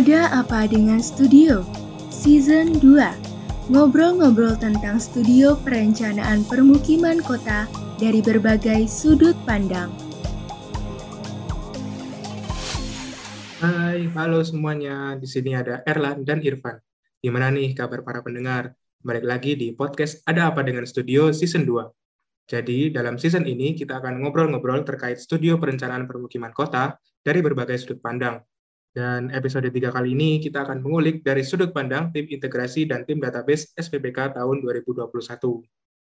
Ada apa dengan studio? Season 2. Ngobrol-ngobrol tentang studio perencanaan permukiman kota dari berbagai sudut pandang. Hai, halo semuanya. Di sini ada Erlan dan Irfan. Gimana nih kabar para pendengar? Balik lagi di podcast Ada Apa Dengan Studio Season 2. Jadi, dalam season ini kita akan ngobrol-ngobrol terkait studio perencanaan permukiman kota dari berbagai sudut pandang. Dan episode 3 kali ini kita akan mengulik dari sudut pandang tim integrasi dan tim database SPPK tahun 2021.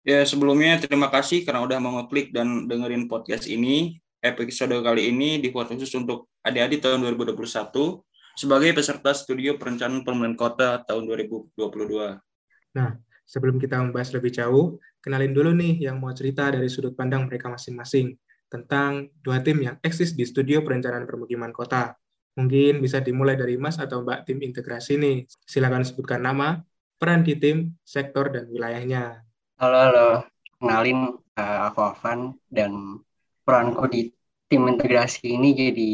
Ya, sebelumnya terima kasih karena udah mau ngeklik dan dengerin podcast ini. Episode kali ini dibuat khusus untuk adik-adik tahun 2021 sebagai peserta studio perencanaan permanent kota tahun 2022. Nah, sebelum kita membahas lebih jauh, kenalin dulu nih yang mau cerita dari sudut pandang mereka masing-masing tentang dua tim yang eksis di studio perencanaan permukiman kota. Mungkin bisa dimulai dari Mas atau Mbak tim integrasi nih. Silakan sebutkan nama, peran di tim, sektor, dan wilayahnya. Halo, halo. Kenalin, uh, aku Afan, dan peranku di tim integrasi ini jadi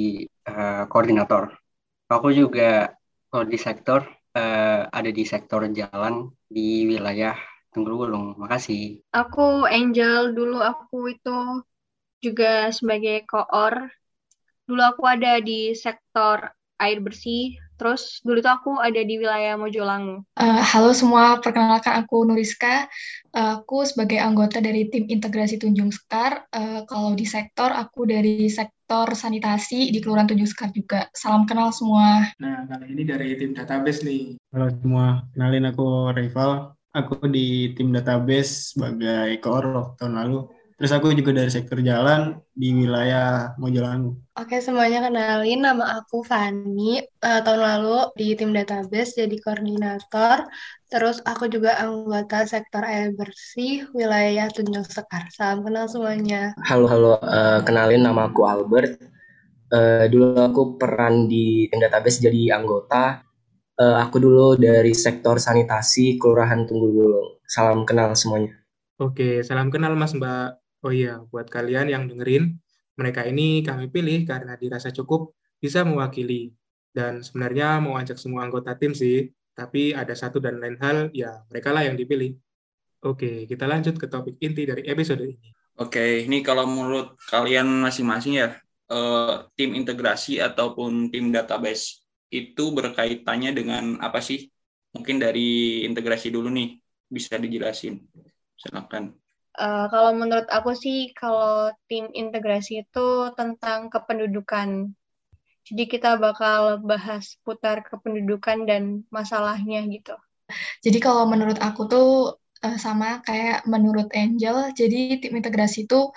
uh, koordinator. Aku juga kalau di sektor, uh, ada di sektor jalan di wilayah Tenggulung. Makasih. Aku Angel, dulu aku itu juga sebagai koor dulu aku ada di sektor air bersih. Terus dulu tuh aku ada di wilayah Mojolangu. Uh, halo semua, perkenalkan aku Nuriska. Uh, aku sebagai anggota dari tim integrasi Tunjung Sekar. Uh, kalau di sektor, aku dari sektor sanitasi di Kelurahan Tunjung Sekar juga. Salam kenal semua. Nah, kali ini dari tim database nih. Halo semua, kenalin aku Rival. Aku di tim database sebagai koor tahun lalu. Terus aku juga dari sektor jalan di wilayah Mojolangu. Oke, semuanya kenalin nama aku Fani. Uh, tahun lalu di tim database jadi koordinator. Terus aku juga anggota sektor air bersih wilayah Tunjung Sekar. Salam kenal semuanya. Halo, halo. Uh, kenalin nama aku Albert. Uh, dulu aku peran di tim database jadi anggota. Uh, aku dulu dari sektor sanitasi Kelurahan Tunggul Salam kenal semuanya. Oke, salam kenal Mas Mbak. Oh iya, buat kalian yang dengerin, mereka ini kami pilih karena dirasa cukup bisa mewakili. Dan sebenarnya mau ajak semua anggota tim sih, tapi ada satu dan lain hal, ya mereka lah yang dipilih. Oke, kita lanjut ke topik inti dari episode ini. Oke, ini kalau menurut kalian masing-masing ya, eh, tim integrasi ataupun tim database itu berkaitannya dengan apa sih? Mungkin dari integrasi dulu nih, bisa dijelasin. Silakan. Uh, kalau menurut aku sih, kalau tim integrasi itu tentang kependudukan. Jadi kita bakal bahas putar kependudukan dan masalahnya gitu. Jadi kalau menurut aku tuh uh, sama kayak menurut Angel, jadi tim integrasi itu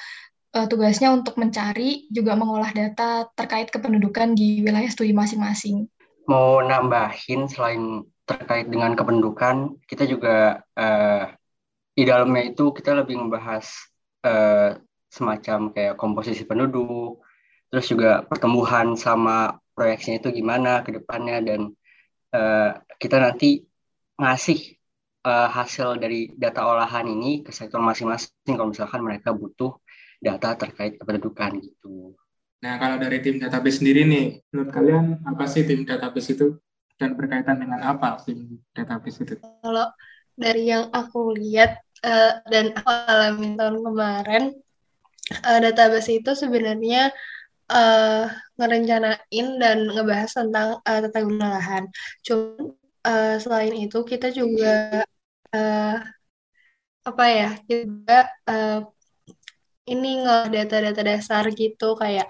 uh, tugasnya untuk mencari juga mengolah data terkait kependudukan di wilayah studi masing-masing. Mau nambahin selain terkait dengan kependudukan, kita juga uh, di dalamnya itu kita lebih membahas uh, semacam kayak komposisi penduduk, terus juga pertumbuhan sama proyeksinya itu gimana ke depannya dan uh, kita nanti ngasih uh, hasil dari data olahan ini ke sektor masing-masing kalau misalkan mereka butuh data terkait kependudukan gitu. Nah, kalau dari tim database sendiri nih, menurut kalian apa sih tim database itu dan berkaitan dengan apa tim database itu? Kalau dari yang aku lihat uh, dan aku alami tahun kemarin, uh, database itu sebenarnya uh, ngerencanain dan ngebahas tentang uh, tata guna lahan. Cuma uh, selain itu kita juga uh, apa ya juga uh, ini ngolah data-data dasar gitu kayak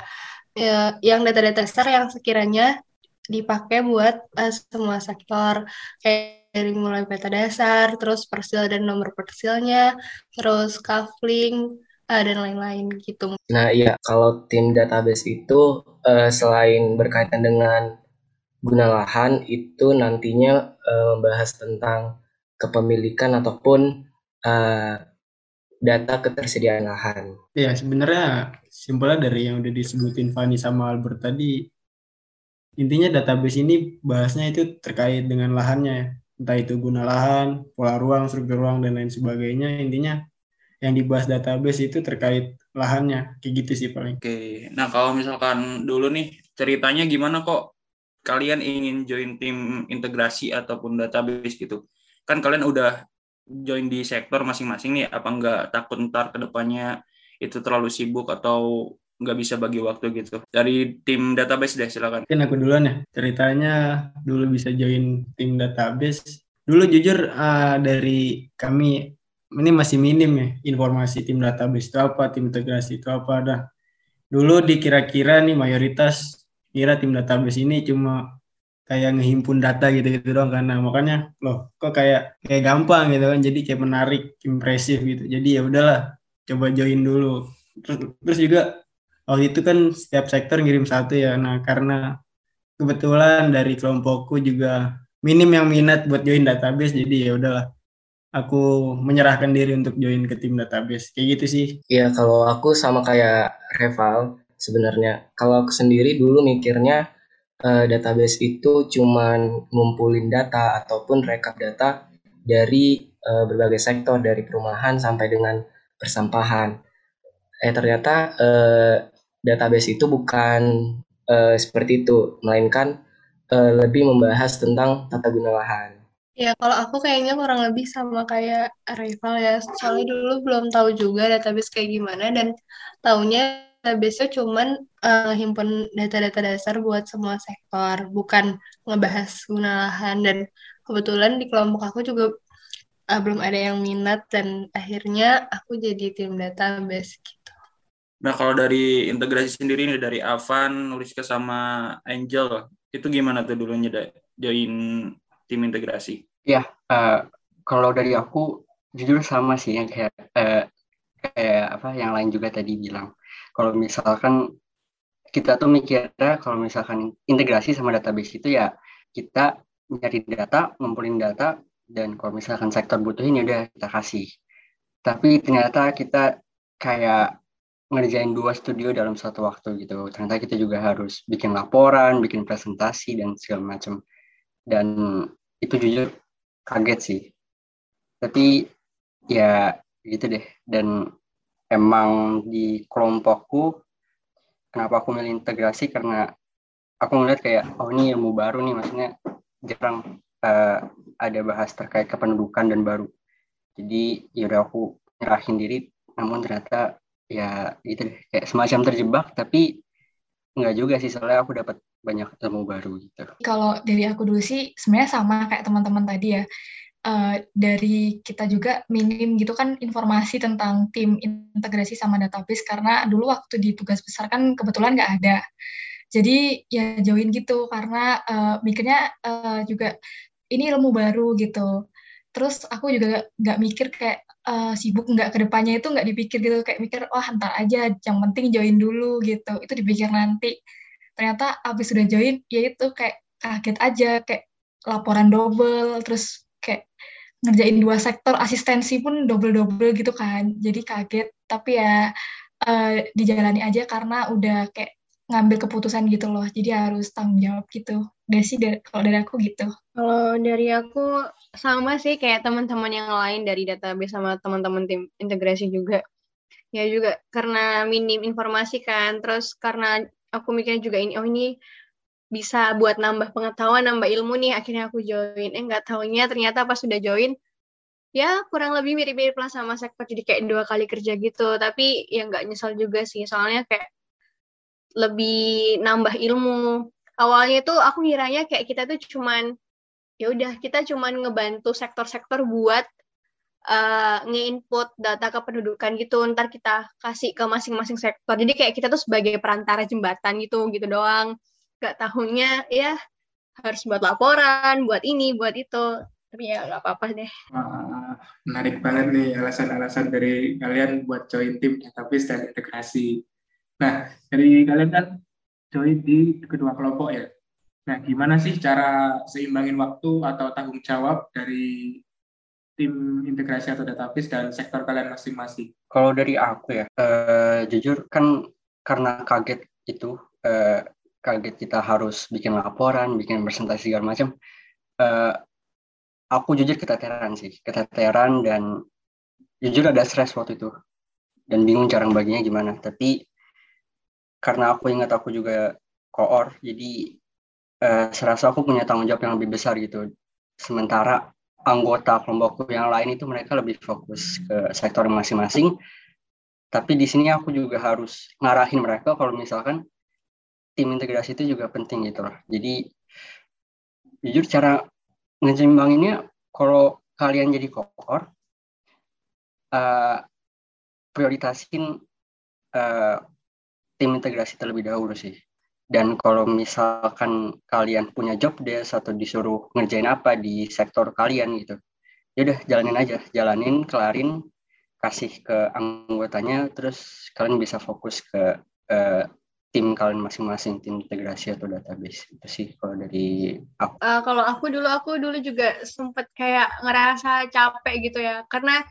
uh, yang data-data dasar yang sekiranya dipakai buat uh, semua sektor kayak dari mulai peta dasar, terus persil dan nomor persilnya, terus kafling, uh, dan lain-lain gitu. Nah iya, kalau tim database itu uh, selain berkaitan dengan guna lahan, itu nantinya uh, membahas tentang kepemilikan ataupun uh, data ketersediaan lahan. Ya sebenarnya simpelnya dari yang udah disebutin Fani sama Albert tadi, intinya database ini bahasnya itu terkait dengan lahannya entah itu guna lahan, pola ruang, struktur ruang, dan lain sebagainya. Intinya yang dibahas database itu terkait lahannya. Kayak gitu sih paling. Oke, nah kalau misalkan dulu nih ceritanya gimana kok kalian ingin join tim integrasi ataupun database gitu, kan kalian udah join di sektor masing-masing nih, apa nggak takut ntar ke depannya itu terlalu sibuk atau nggak bisa bagi waktu gitu. Dari tim database deh silakan. Mungkin aku duluan ya. Ceritanya dulu bisa join tim database. Dulu jujur uh, dari kami ini masih minim ya informasi tim database itu apa, tim integrasi itu apa dah. Dulu dikira-kira nih mayoritas kira tim database ini cuma kayak ngehimpun data gitu gitu doang karena makanya loh kok kayak kayak gampang gitu kan jadi kayak menarik impresif gitu jadi ya udahlah coba join dulu terus, terus juga waktu itu kan setiap sektor ngirim satu ya. Nah karena kebetulan dari kelompokku juga minim yang minat buat join database jadi ya udahlah. Aku menyerahkan diri untuk join ke tim database. Kayak gitu sih. Iya kalau aku sama kayak Reval sebenarnya. Kalau aku sendiri dulu mikirnya uh, database itu cuman ngumpulin data ataupun rekap data dari uh, berbagai sektor dari perumahan sampai dengan persampahan. Eh ternyata uh, database itu bukan uh, seperti itu, melainkan uh, lebih membahas tentang tata guna lahan. Ya, kalau aku kayaknya kurang lebih sama kayak rival ya. Soalnya dulu belum tahu juga database kayak gimana dan taunya database cuman uh, himpun data-data dasar buat semua sektor, bukan ngebahas guna lahan dan kebetulan di kelompok aku juga uh, belum ada yang minat dan akhirnya aku jadi tim database gitu. Nah, kalau dari integrasi sendiri nih dari Avan, Nuriska sama Angel, itu gimana tuh dulunya join tim integrasi? Ya, uh, kalau dari aku jujur sama sih yang kayak uh, kayak apa yang lain juga tadi bilang kalau misalkan kita tuh mikirnya kalau misalkan integrasi sama database itu ya kita nyari data, ngumpulin data, dan kalau misalkan sektor butuhin ya udah kita kasih. Tapi ternyata kita kayak ngerjain dua studio dalam satu waktu gitu. Ternyata kita juga harus bikin laporan, bikin presentasi, dan segala macam. Dan itu jujur kaget sih. Tapi ya gitu deh. Dan emang di kelompokku kenapa aku milih integrasi karena aku ngeliat kayak oh ini ilmu baru nih maksudnya jarang uh, ada bahas terkait kependudukan dan baru jadi yaudah aku nyerahin diri namun ternyata ya deh kayak semacam terjebak tapi enggak juga sih soalnya aku dapat banyak ilmu baru gitu. Kalau dari aku dulu sih sebenarnya sama kayak teman-teman tadi ya uh, dari kita juga minim gitu kan informasi tentang tim integrasi sama database karena dulu waktu di tugas besar kan kebetulan nggak ada. Jadi ya join gitu karena uh, mikirnya uh, juga ini ilmu baru gitu. Terus aku juga nggak mikir kayak uh, sibuk nggak ke depannya itu nggak dipikir gitu kayak mikir wah oh, ntar aja yang penting join dulu gitu. Itu dipikir nanti. Ternyata abis sudah join ya itu kayak kaget aja kayak laporan double terus kayak ngerjain dua sektor asistensi pun double-double gitu kan. Jadi kaget. Tapi ya uh, dijalani aja karena udah kayak ngambil keputusan gitu loh jadi harus tanggung jawab gitu Desi dari, kalau dari aku gitu kalau dari aku sama sih kayak teman-teman yang lain dari database sama teman-teman tim integrasi juga ya juga karena minim informasi kan terus karena aku mikirnya juga ini oh ini bisa buat nambah pengetahuan, nambah ilmu nih. Akhirnya aku join. Eh nggak taunya ternyata pas sudah join, ya kurang lebih mirip-mirip lah sama sektor. Jadi kayak dua kali kerja gitu. Tapi ya nggak nyesal juga sih. Soalnya kayak lebih nambah ilmu. Awalnya tuh aku ngiranya kayak kita tuh cuman ya udah kita cuman ngebantu sektor-sektor buat uh, nge-input data kependudukan gitu ntar kita kasih ke masing-masing sektor jadi kayak kita tuh sebagai perantara jembatan gitu gitu doang gak tahunya ya harus buat laporan, buat ini, buat itu. Tapi ya gak apa-apa deh. Wah, menarik banget nih alasan-alasan dari kalian buat join tim database dan integrasi. Nah, dari kalian kan join di kedua kelompok ya. Nah, gimana sih cara seimbangin waktu atau tanggung jawab dari tim integrasi atau database dan sektor kalian masing-masing? Kalau dari aku ya, uh, jujur kan karena kaget itu uh, kaget kita harus bikin laporan, bikin presentasi segala macam. Uh, aku jujur keteteran sih, keteteran dan jujur ada stres waktu itu dan bingung cara baginya gimana. Tapi karena aku ingat aku juga koor, jadi uh, serasa aku punya tanggung jawab yang lebih besar gitu. Sementara anggota kelompokku yang lain itu mereka lebih fokus ke sektor masing-masing. Tapi di sini aku juga harus ngarahin mereka kalau misalkan tim integrasi itu juga penting gitu loh. Jadi jujur cara ngejimbanginnya kalau kalian jadi kokor, uh, prioritasin uh, tim integrasi terlebih dahulu sih. Dan kalau misalkan kalian punya job desk atau disuruh ngerjain apa di sektor kalian gitu, ya udah jalanin aja, jalanin, kelarin, kasih ke anggotanya, terus kalian bisa fokus ke uh, tim kalian masing-masing, tim integrasi atau database itu sih kalau dari aku. Uh, kalau aku dulu aku dulu juga sempet kayak ngerasa capek gitu ya, karena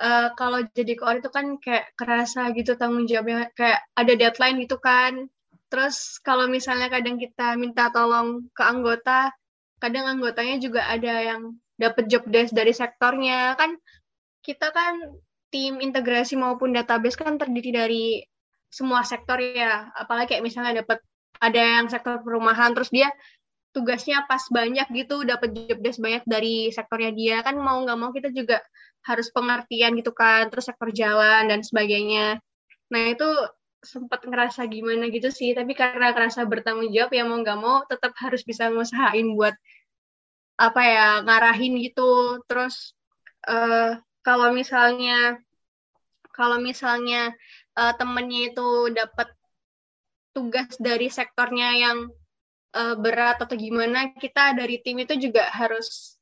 uh, kalau jadi koor itu kan kayak kerasa gitu tanggung jawabnya kayak ada deadline gitu kan Terus kalau misalnya kadang kita minta tolong ke anggota, kadang anggotanya juga ada yang dapat job desk dari sektornya. Kan kita kan tim integrasi maupun database kan terdiri dari semua sektor ya. Apalagi kayak misalnya dapat ada yang sektor perumahan terus dia tugasnya pas banyak gitu dapat job desk banyak dari sektornya dia. Kan mau nggak mau kita juga harus pengertian gitu kan terus sektor jalan dan sebagainya. Nah itu sempat ngerasa gimana gitu sih tapi karena ngerasa bertanggung jawab ya mau nggak mau tetap harus bisa ngusahain buat apa ya ngarahin gitu. Terus uh, kalau misalnya kalau misalnya uh, temennya itu dapat tugas dari sektornya yang uh, berat atau gimana kita dari tim itu juga harus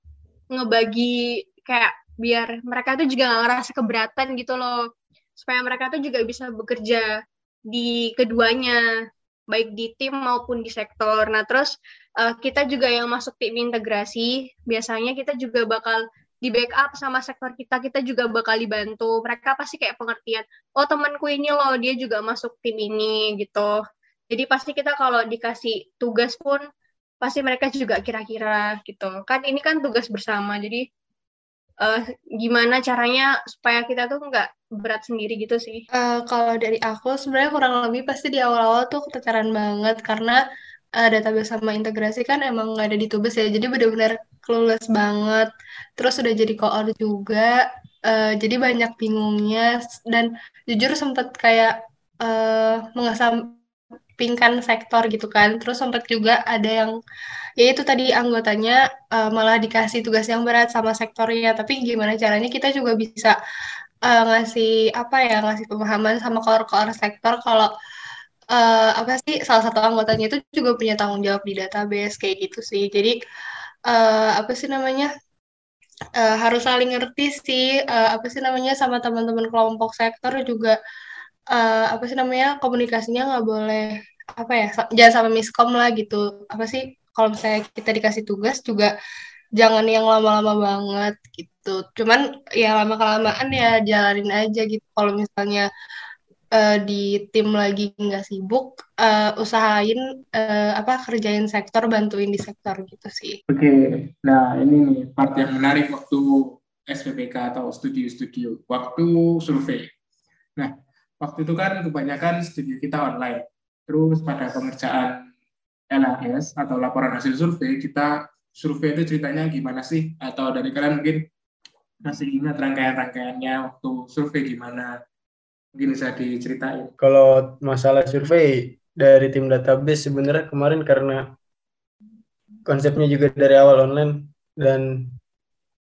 ngebagi kayak biar mereka tuh juga gak ngerasa keberatan gitu loh supaya mereka tuh juga bisa bekerja di keduanya baik di tim maupun di sektor. Nah, terus uh, kita juga yang masuk tim integrasi, biasanya kita juga bakal di backup sama sektor kita, kita juga bakal dibantu. Mereka pasti kayak pengertian, oh temanku ini loh, dia juga masuk tim ini gitu. Jadi pasti kita kalau dikasih tugas pun, pasti mereka juga kira-kira gitu. Kan ini kan tugas bersama, jadi uh, gimana caranya supaya kita tuh nggak berat sendiri gitu sih? Uh, kalau dari aku sebenarnya kurang lebih pasti di awal-awal tuh keteteran banget karena uh, database sama integrasi kan emang nggak ada di tubes ya, jadi benar-benar clueless banget. Terus udah jadi koor juga, uh, jadi banyak bingungnya dan jujur sempat kayak uh, mengesampingkan sektor gitu kan. Terus sempat juga ada yang ya itu tadi anggotanya uh, malah dikasih tugas yang berat sama sektornya tapi gimana caranya kita juga bisa uh, ngasih apa ya ngasih pemahaman sama core-core sektor kalau uh, apa sih salah satu anggotanya itu juga punya tanggung jawab di database kayak gitu sih jadi uh, apa sih namanya uh, harus saling ngerti sih uh, apa sih namanya sama teman-teman kelompok sektor juga uh, apa sih namanya komunikasinya nggak boleh apa ya jangan sampai miskom lah gitu apa sih kalau misalnya kita dikasih tugas juga jangan yang lama-lama banget gitu. Cuman ya lama kelamaan ya jalanin aja gitu. Kalau misalnya uh, di tim lagi nggak sibuk, uh, usahain uh, apa kerjain sektor, bantuin di sektor gitu sih. Oke, okay. nah ini part yang menarik waktu SPPK atau studio-studio, waktu survei. Nah, waktu itu kan kebanyakan studio kita online. Terus pada pengerjaan LHS atau laporan hasil survei, kita survei itu ceritanya gimana sih? Atau dari kalian mungkin masih ingat rangkaian-rangkaiannya waktu survei gimana? Mungkin bisa diceritain. Kalau masalah survei dari tim database sebenarnya kemarin karena konsepnya juga dari awal online dan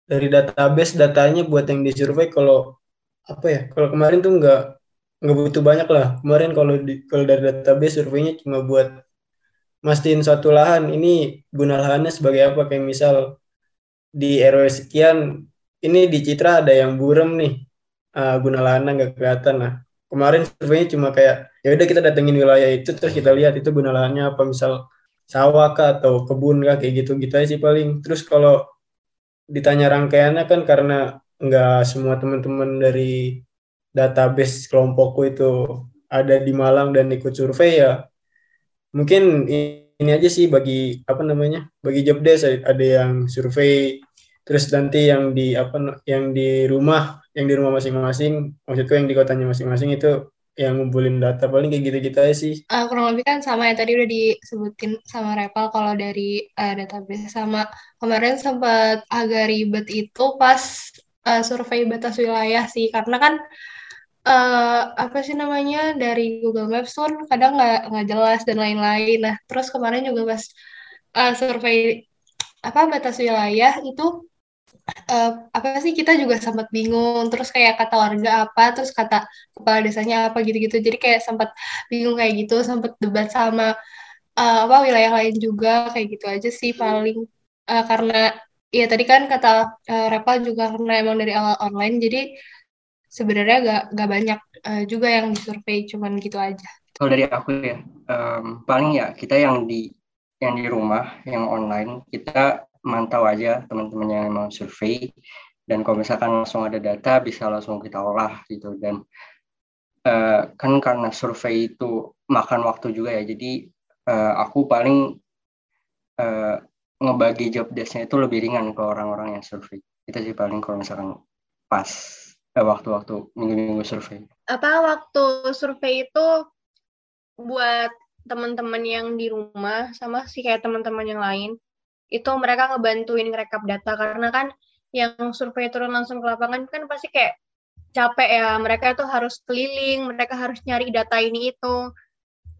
dari database datanya buat yang disurvei kalau apa ya kalau kemarin tuh nggak nggak butuh banyak lah. Kemarin kalau di, kalau dari database surveinya cuma buat mastiin suatu lahan. Ini guna lahannya sebagai apa? Kayak misal di RW sekian ini di Citra ada yang burem nih. Uh, guna lahannya nggak kelihatan nah kemarin surveinya cuma kayak ya udah kita datengin wilayah itu terus kita lihat itu guna lahannya apa. Misal sawah kah atau kebun kah kayak gitu gitu aja sih paling. Terus kalau ditanya rangkaiannya kan karena nggak semua teman-teman dari database kelompokku itu ada di Malang dan ikut survei ya mungkin ini aja sih bagi apa namanya bagi job desk ada yang survei terus nanti yang di apa yang di rumah yang di rumah masing-masing maksudku yang di kotanya masing-masing itu yang ngumpulin data paling kayak gitu-gitu aja sih. Uh, kurang lebih kan sama ya tadi udah disebutin sama Repal kalau dari uh, database sama kemarin sempat agak ribet itu pas uh, survei batas wilayah sih karena kan uh, apa sih namanya dari Google Maps pun kadang nggak nggak jelas dan lain-lain. Nah terus kemarin juga pas uh, survei apa batas wilayah itu uh, apa sih kita juga sempat bingung. Terus kayak kata warga apa terus kata kepala desanya apa gitu-gitu. Jadi kayak sempat bingung kayak gitu sempat debat sama uh, apa wilayah lain juga kayak gitu aja sih paling. Uh, karena ya tadi kan kata uh, Repal juga karena emang dari awal online jadi sebenarnya gak, gak banyak uh, juga yang disurvey cuman gitu aja. Kalau dari aku ya um, paling ya kita yang di yang di rumah yang online kita mantau aja teman-teman yang mau survei dan kalau misalkan langsung ada data bisa langsung kita olah gitu. Dan uh, kan karena survei itu makan waktu juga ya jadi uh, aku paling uh, ngebagi job desknya itu lebih ringan ke orang-orang yang survei itu sih paling kalau misalkan pas waktu-waktu minggu-minggu survei. Apa waktu survei itu buat teman-teman yang di rumah sama sih kayak teman-teman yang lain itu mereka ngebantuin rekap data. Karena kan yang survei turun langsung ke lapangan kan pasti kayak capek ya. Mereka itu harus keliling mereka harus nyari data ini itu.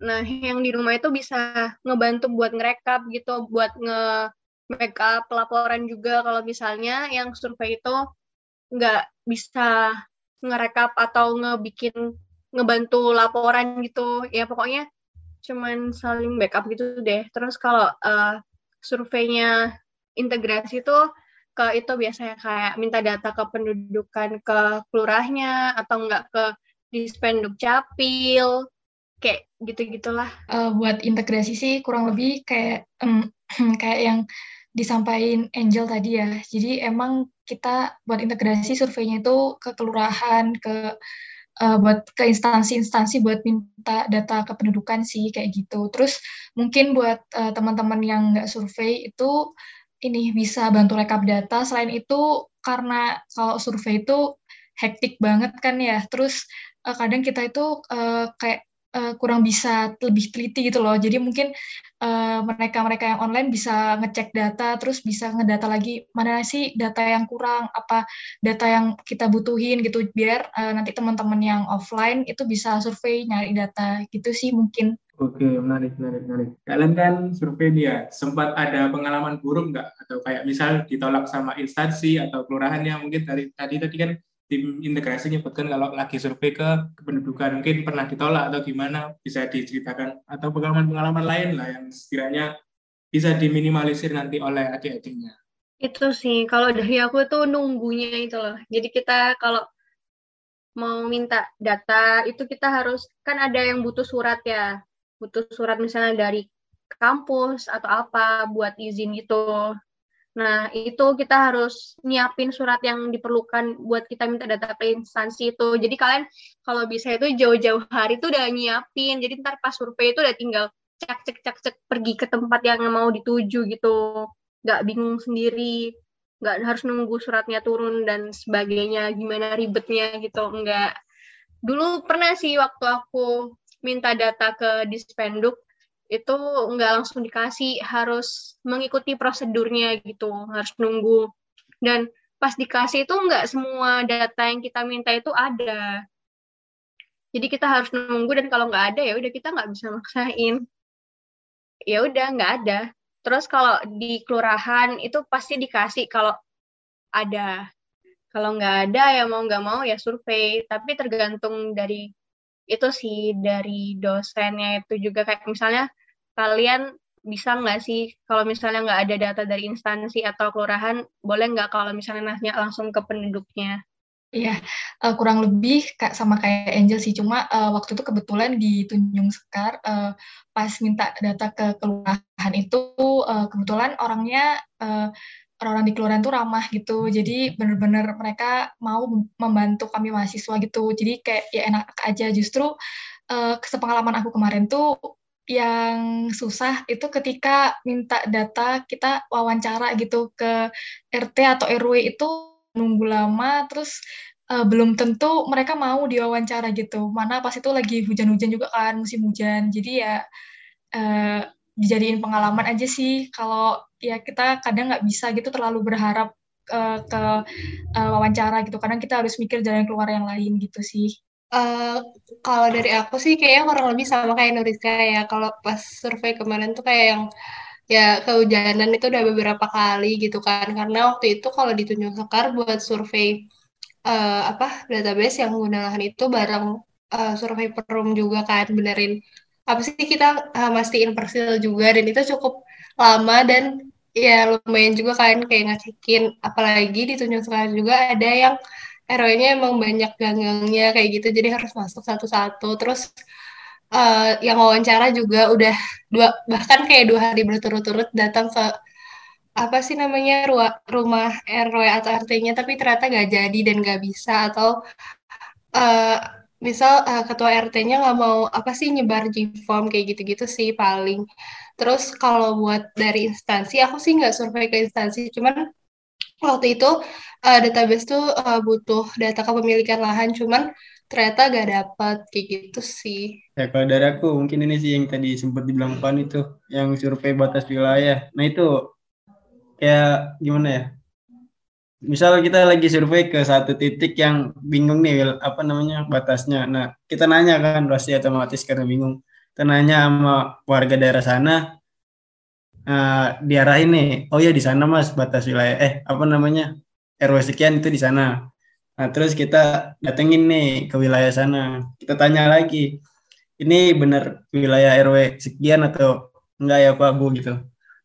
Nah yang di rumah itu bisa ngebantu buat ngerekap gitu buat nge makeup laporan juga. Kalau misalnya yang survei itu nggak bisa ngerekap atau ngebikin ngebantu laporan gitu ya pokoknya cuman saling backup gitu deh terus kalau uh, surveinya integrasi itu ke itu biasanya kayak minta data ke pendudukan ke kelurahnya atau enggak ke dispenduk capil kayak gitu-gitulah. Uh, buat integrasi sih kurang lebih kayak um, kayak yang disampaikan Angel tadi ya. Jadi emang kita buat integrasi surveinya itu ke kelurahan, ke uh, buat ke instansi-instansi buat minta data kependudukan sih kayak gitu. Terus mungkin buat uh, teman-teman yang nggak survei itu ini bisa bantu rekap data. Selain itu karena kalau survei itu hektik banget kan ya. Terus uh, kadang kita itu uh, kayak uh, kurang bisa lebih teliti gitu loh. Jadi mungkin eh, mereka-mereka uh, yang online bisa ngecek data, terus bisa ngedata lagi mana sih data yang kurang, apa data yang kita butuhin gitu, biar uh, nanti teman-teman yang offline itu bisa survei nyari data gitu sih mungkin. Oke, menarik, menarik, menarik. Kalian kan survei dia, sempat ada pengalaman buruk nggak? Atau kayak misal ditolak sama instansi atau kelurahan yang mungkin dari tadi tadi kan tim integrasi nyebutkan kalau lagi survei ke kependudukan mungkin pernah ditolak atau gimana bisa diceritakan atau pengalaman-pengalaman lain lah yang sekiranya bisa diminimalisir nanti oleh adik-adiknya. Itu sih kalau dari aku tuh nunggunya itu loh. Jadi kita kalau mau minta data itu kita harus kan ada yang butuh surat ya. Butuh surat misalnya dari kampus atau apa buat izin itu. Nah, itu kita harus nyiapin surat yang diperlukan buat kita minta data ke instansi itu. Jadi kalian kalau bisa itu jauh-jauh hari itu udah nyiapin. Jadi ntar pas survei itu udah tinggal cek cek cek cek pergi ke tempat yang mau dituju gitu. Nggak bingung sendiri. Nggak harus nunggu suratnya turun dan sebagainya. Gimana ribetnya gitu. Nggak. Dulu pernah sih waktu aku minta data ke Dispenduk, itu nggak langsung dikasih harus mengikuti prosedurnya gitu harus nunggu. Dan pas dikasih itu nggak semua data yang kita minta itu ada. Jadi kita harus nunggu dan kalau nggak ada ya udah kita nggak bisa maksain. Ya udah nggak ada. Terus kalau di kelurahan itu pasti dikasih kalau ada. Kalau nggak ada ya mau nggak mau ya survei. Tapi tergantung dari itu sih dari dosennya itu juga kayak misalnya kalian bisa nggak sih kalau misalnya nggak ada data dari instansi atau kelurahan boleh nggak kalau misalnya nanya langsung ke penduduknya Iya, uh, kurang lebih kak sama kayak Angel sih. Cuma uh, waktu itu kebetulan di Tunjung Sekar uh, pas minta data ke kelurahan itu uh, kebetulan orangnya uh, orang-orang di kelurahan tuh ramah gitu. Jadi bener-bener mereka mau membantu kami mahasiswa gitu. Jadi kayak ya enak aja. Justru uh, sepengalaman aku kemarin tuh yang susah itu ketika minta data kita wawancara gitu ke RT atau RW itu nunggu lama terus uh, belum tentu mereka mau diwawancara gitu. Mana pas itu lagi hujan-hujan juga kan, musim hujan. Jadi ya uh, dijadiin pengalaman aja sih. Kalau ya kita kadang nggak bisa gitu terlalu berharap uh, ke uh, wawancara gitu. Kadang kita harus mikir jalan keluar yang lain gitu sih. Uh, kalau dari aku sih kayaknya kurang lebih sama kayak Nuriska ya. Kalau pas survei kemarin tuh kayak yang ya kehujanan itu udah beberapa kali gitu kan. Karena waktu itu kalau di Tunjung Sekar buat survei uh, apa database yang menggunakan itu bareng uh, survei perum juga kan benerin apa sih kita uh, mastiin persil juga dan itu cukup lama dan ya lumayan juga kan kayak ngecekin apalagi di Tunjung Sekar juga ada yang RW-nya emang banyak gangangnya kayak gitu. Jadi harus masuk satu-satu. Terus uh, yang wawancara juga udah dua bahkan kayak dua hari berturut-turut datang ke apa sih namanya rumah RW atau RT-nya tapi ternyata nggak jadi dan nggak bisa. Atau uh, misal uh, ketua RT-nya nggak mau apa sih nyebar G-form kayak gitu-gitu sih paling. Terus kalau buat dari instansi aku sih nggak survei ke instansi, cuman waktu itu uh, database tuh uh, butuh data kepemilikan lahan, cuman ternyata gak dapat kayak gitu sih. Ya kalau dari aku mungkin ini sih yang tadi sempat dibilang Pan itu yang survei batas wilayah. Nah itu kayak gimana ya? Misal kita lagi survei ke satu titik yang bingung nih apa namanya batasnya. Nah, kita nanya kan pasti otomatis karena bingung. Kita nanya sama warga daerah sana uh, diarahin nih, oh ya di sana Mas batas wilayah eh apa namanya? RW sekian itu di sana. Nah, terus kita datengin nih ke wilayah sana. Kita tanya lagi, ini benar wilayah RW sekian atau enggak ya Pak Bu gitu.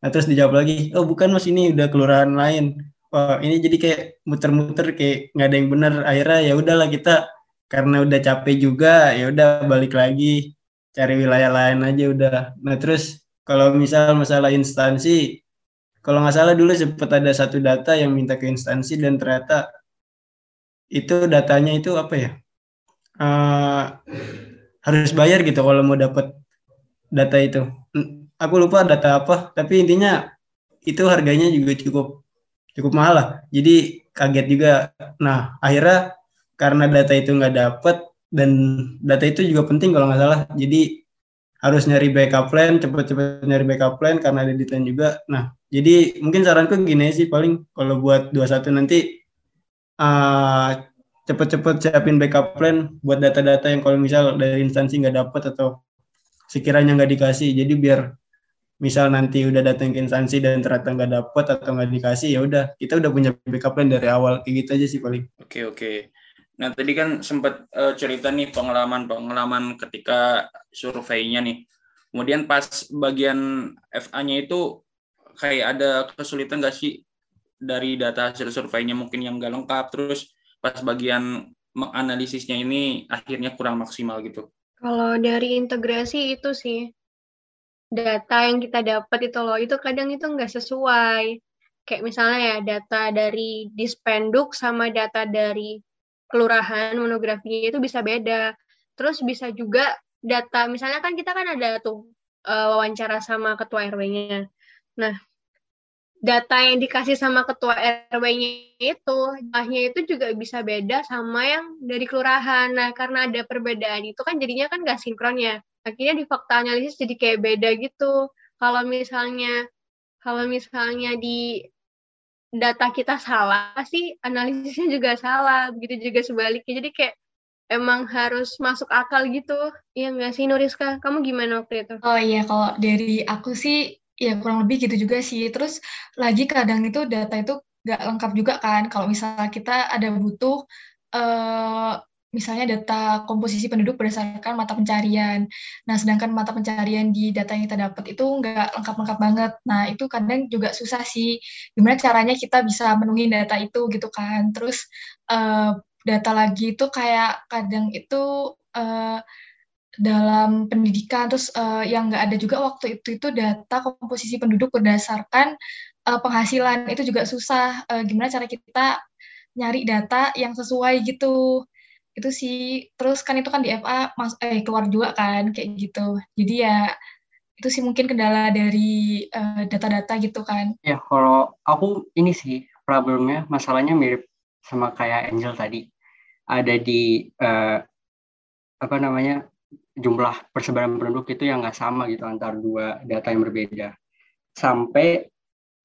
Nah terus dijawab lagi, oh bukan mas ini udah kelurahan lain. Wah ini jadi kayak muter-muter kayak nggak ada yang benar. Akhirnya ya udahlah kita karena udah capek juga ya udah balik lagi cari wilayah lain aja udah. Nah terus kalau misal masalah instansi, kalau nggak salah dulu sempat ada satu data yang minta ke instansi dan ternyata itu datanya itu apa ya? Uh, harus bayar gitu kalau mau dapat data itu. Aku lupa data apa tapi intinya itu harganya juga cukup cukup mahal lah. Jadi kaget juga. Nah akhirnya karena data itu nggak dapet dan data itu juga penting kalau nggak salah. Jadi harus nyari backup plan cepet-cepet nyari backup plan karena ada deadline juga. Nah jadi mungkin saranku gini sih paling kalau buat 21 nanti uh, cepet-cepet siapin backup plan buat data-data yang kalau misal dari instansi nggak dapet atau sekiranya nggak dikasih. Jadi biar misal nanti udah datang ke instansi dan ternyata nggak dapet atau nggak dikasih ya udah kita udah punya backup plan dari awal. Kayak gitu aja sih paling. Oke oke nah tadi kan sempat uh, cerita nih pengalaman pengalaman ketika surveinya nih. Kemudian pas bagian FA-nya itu kayak ada kesulitan nggak sih dari data hasil surveinya? Mungkin yang nggak lengkap terus pas bagian menganalisisnya ini akhirnya kurang maksimal gitu. Kalau dari integrasi itu sih data yang kita dapat itu loh, itu kadang itu nggak sesuai. Kayak misalnya ya data dari dispenduk sama data dari kelurahan monografinya itu bisa beda. Terus bisa juga data, misalnya kan kita kan ada tuh uh, wawancara sama ketua RW-nya. Nah, data yang dikasih sama ketua RW-nya itu, jumlahnya itu juga bisa beda sama yang dari kelurahan. Nah, karena ada perbedaan itu kan jadinya kan nggak sinkron ya akhirnya di fakta analisis jadi kayak beda gitu kalau misalnya kalau misalnya di data kita salah sih analisisnya juga salah begitu juga sebaliknya. Jadi kayak emang harus masuk akal gitu. Iya nggak sih Nuriska? Kamu gimana waktu itu? Oh iya kalau dari aku sih ya kurang lebih gitu juga sih. Terus lagi kadang itu data itu nggak lengkap juga kan. Kalau misalnya kita ada butuh uh, misalnya data komposisi penduduk berdasarkan mata pencarian. Nah, sedangkan mata pencarian di data yang kita dapat itu nggak lengkap-lengkap banget. Nah, itu kadang juga susah sih. Gimana caranya kita bisa menuhi data itu gitu kan. Terus uh, data lagi itu kayak kadang itu uh, dalam pendidikan terus uh, yang nggak ada juga waktu itu itu data komposisi penduduk berdasarkan uh, penghasilan itu juga susah uh, gimana cara kita nyari data yang sesuai gitu itu sih. Terus kan itu kan di FA mas eh keluar juga kan kayak gitu. Jadi ya itu sih mungkin kendala dari eh, data-data gitu kan. Ya kalau aku ini sih problemnya masalahnya mirip sama kayak Angel tadi. Ada di uh, apa namanya jumlah persebaran penduduk itu yang nggak sama gitu antara dua data yang berbeda. Sampai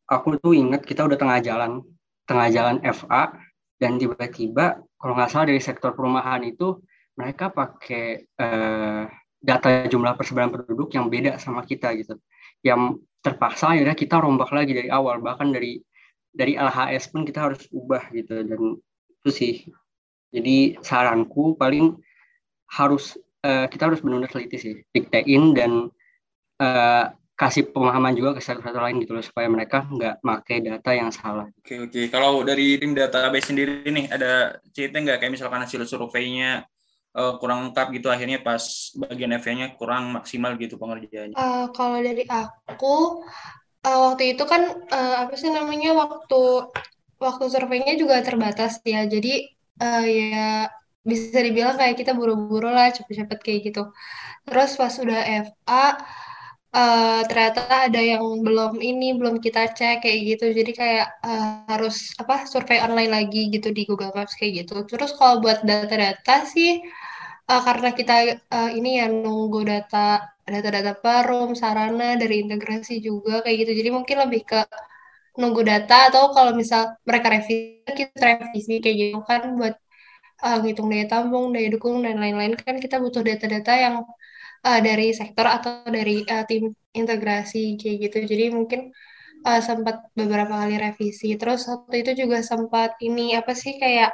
aku tuh inget kita udah tengah jalan, tengah jalan FA dan tiba-tiba kalau nggak salah dari sektor perumahan itu mereka pakai uh, data jumlah persebaran penduduk yang beda sama kita gitu. Yang terpaksa akhirnya kita rombak lagi dari awal. Bahkan dari dari LHS pun kita harus ubah gitu. Dan itu sih. Jadi saranku paling harus uh, kita harus benar-benar teliti sih, diktein dan uh, kasih pemahaman juga ke satu-satu lain gitu loh supaya mereka nggak pakai data yang salah. Oke oke. Kalau dari tim database sendiri nih ada cerita nggak kayak misalkan hasil surveinya uh, kurang lengkap gitu akhirnya pas bagian FA-nya kurang maksimal gitu pengerjaannya? Uh, kalau dari aku uh, waktu itu kan uh, apa sih namanya waktu waktu surveinya juga terbatas ya. Jadi uh, ya bisa dibilang kayak kita buru-buru lah cepet-cepet kayak gitu. Terus pas udah FA uh, ternyata ada yang belum ini belum kita cek kayak gitu. Jadi kayak uh, harus apa survei online lagi gitu di Google Maps kayak gitu. Terus kalau buat data-data sih uh, karena kita uh, ini ya nunggu data data-data perum, sarana dari integrasi juga kayak gitu. Jadi mungkin lebih ke nunggu data atau kalau misal mereka revisi kita revisi kayak gitu kan buat uh, ngitung daya tampung, daya dukung dan lain-lain kan kita butuh data-data yang uh, dari sektor atau dari uh, tim integrasi kayak gitu. Jadi mungkin uh, sempat beberapa kali revisi. Terus waktu itu juga sempat ini apa sih kayak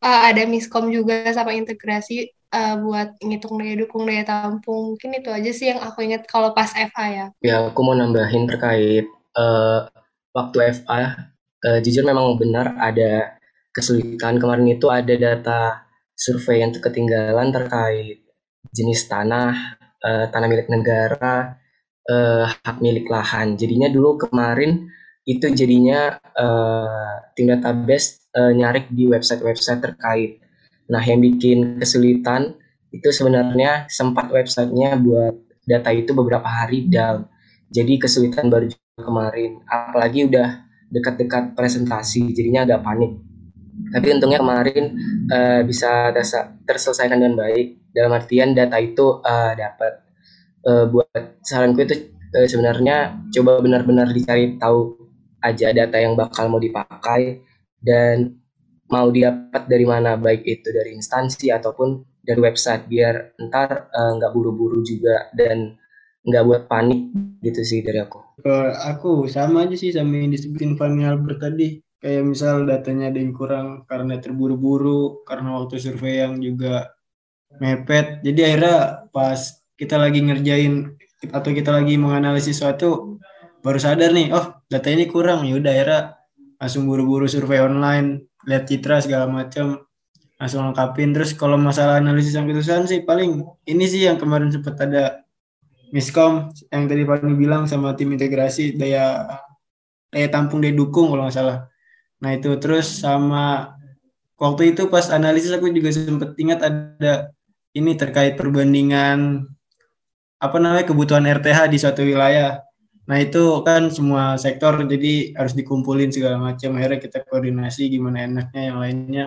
uh, ada miskom juga sama integrasi uh, buat ngitung daya dukung daya tampung. Mungkin itu aja sih yang aku ingat kalau pas FA ya. Ya, aku mau nambahin terkait uh, waktu FA. Uh, jujur memang benar ada kesulitan. Kemarin itu ada data survei yang ketinggalan terkait jenis tanah, uh, tanah milik negara, uh, hak milik lahan. Jadinya dulu kemarin itu jadinya uh, tim database uh, nyarik di website-website terkait. Nah, yang bikin kesulitan itu sebenarnya sempat websitenya buat data itu beberapa hari down. Jadi kesulitan baru kemarin. Apalagi udah dekat-dekat presentasi, jadinya agak panik tapi untungnya kemarin uh, bisa terselesaikan dengan baik. Dalam artian data itu uh, dapat. Uh, buat saranku itu uh, sebenarnya coba benar-benar dicari tahu aja data yang bakal mau dipakai dan mau didapat dari mana baik itu dari instansi ataupun dari website. Biar ntar nggak uh, buru-buru juga dan nggak buat panik gitu sih dari aku. Kalau aku sama aja sih sama yang disebutin Fanny Albert tadi kayak misal datanya ada yang kurang karena terburu-buru karena waktu survei yang juga mepet. Jadi akhirnya pas kita lagi ngerjain atau kita lagi menganalisis sesuatu baru sadar nih oh data ini kurang. Ya udah akhirnya langsung buru-buru survei online lihat citra segala macam langsung lengkapin. Terus kalau masalah analisis yang kesusahan sih paling ini sih yang kemarin sempat ada miskom yang tadi Fani bilang sama tim integrasi daya daya tampung daya dukung kalau nggak salah Nah itu terus sama waktu itu pas analisis aku juga sempat ingat ada ini terkait perbandingan apa namanya kebutuhan RTH di suatu wilayah. Nah itu kan semua sektor jadi harus dikumpulin segala macam. Akhirnya kita koordinasi gimana enaknya yang lainnya.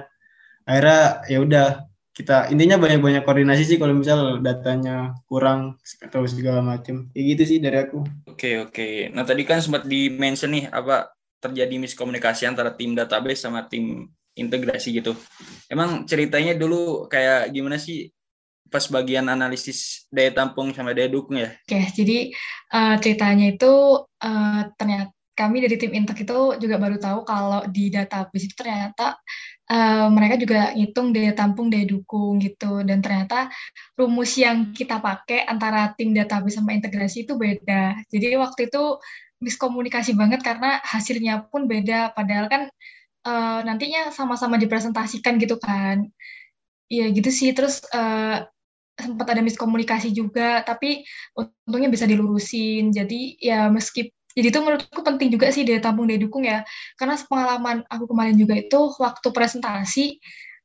Akhirnya ya udah kita intinya banyak-banyak koordinasi sih kalau misal datanya kurang atau segala macam. Kayak gitu sih dari aku. Oke oke. Nah tadi kan sempat di mention nih apa terjadi miskomunikasi antara tim database sama tim integrasi gitu. Emang ceritanya dulu kayak gimana sih pas bagian analisis daya tampung sama daya dukung ya? Oke, jadi uh, ceritanya itu uh, ternyata kami dari tim Intek itu juga baru tahu kalau di database itu ternyata uh, mereka juga ngitung daya tampung, daya dukung gitu. Dan ternyata rumus yang kita pakai antara tim database sama integrasi itu beda. Jadi waktu itu miskomunikasi banget karena hasilnya pun beda. Padahal kan uh, nantinya sama-sama dipresentasikan gitu kan. Iya gitu sih. Terus uh, sempat ada miskomunikasi juga tapi untungnya bisa dilurusin. Jadi ya meski jadi itu menurutku penting juga sih daya tampung daya dukung ya. Karena pengalaman aku kemarin juga itu waktu presentasi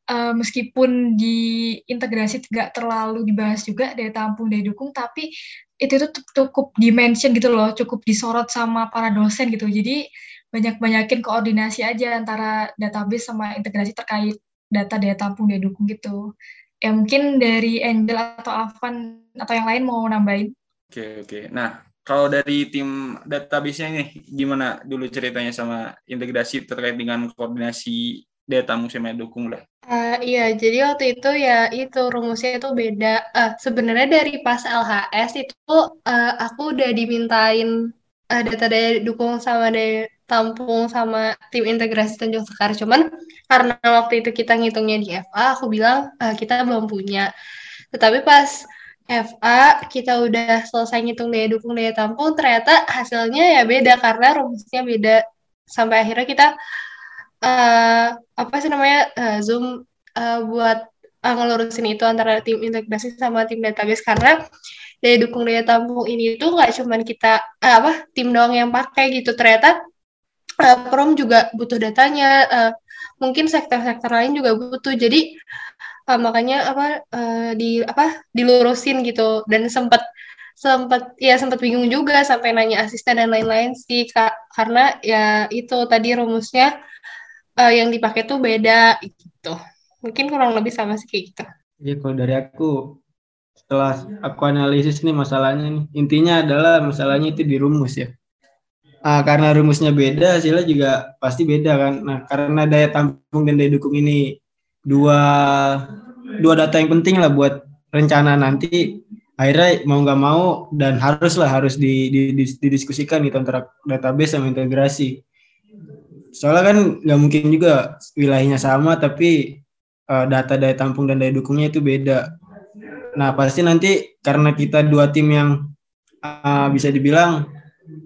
uh, meskipun di integrasi tidak terlalu dibahas juga daya tampung daya dukung tapi itu tuh cukup dimention gitu loh cukup disorot sama para dosen gitu jadi banyak-banyakin koordinasi aja antara database sama integrasi terkait data daya tampung daya dukung gitu. Ya mungkin dari Angel atau Avan atau yang lain mau nambahin. Oke, oke. Nah, kalau dari tim database-nya nih, gimana dulu ceritanya sama integrasi terkait dengan koordinasi tampung sama dukung lah? Uh, iya, jadi waktu itu ya itu rumusnya itu beda. Uh, sebenarnya dari pas LHS itu uh, aku udah dimintain uh, data daya dukung sama daya tampung sama tim integrasi Tanjung Sekar. Cuman karena waktu itu kita ngitungnya di FA, aku bilang uh, kita belum punya. Tetapi pas FA kita udah selesai ngitung daya dukung daya tampung ternyata hasilnya ya beda karena rumusnya beda sampai akhirnya kita uh, apa sih namanya? Uh, zoom uh, buat uh, ngelurusin itu antara tim integrasi sama tim database. Karena daya dukung daya tampung ini itu nggak cuma kita uh, apa tim doang yang pakai gitu. Ternyata uh, prom juga butuh datanya. Uh, mungkin sektor-sektor lain juga butuh. Jadi uh, makanya apa uh, di apa dilurusin gitu. Dan sempat sempat ya sempat bingung juga sampai nanya asisten dan lain-lain sih kak. Karena ya itu tadi rumusnya uh, yang dipakai tuh beda gitu. Mungkin kurang lebih sama sih kayak gitu. Iya kalau dari aku setelah aku analisis nih masalahnya nih intinya adalah masalahnya itu di rumus ya. Uh, karena rumusnya beda hasilnya juga pasti beda kan. Nah karena daya tampung dan daya dukung ini dua dua data yang penting lah buat rencana nanti akhirnya mau nggak mau dan haruslah harus di, di, didiskusikan gitu antara database sama integrasi soalnya kan nggak mungkin juga wilayahnya sama tapi uh, data daya tampung dan daya dukungnya itu beda nah pasti nanti karena kita dua tim yang uh, bisa dibilang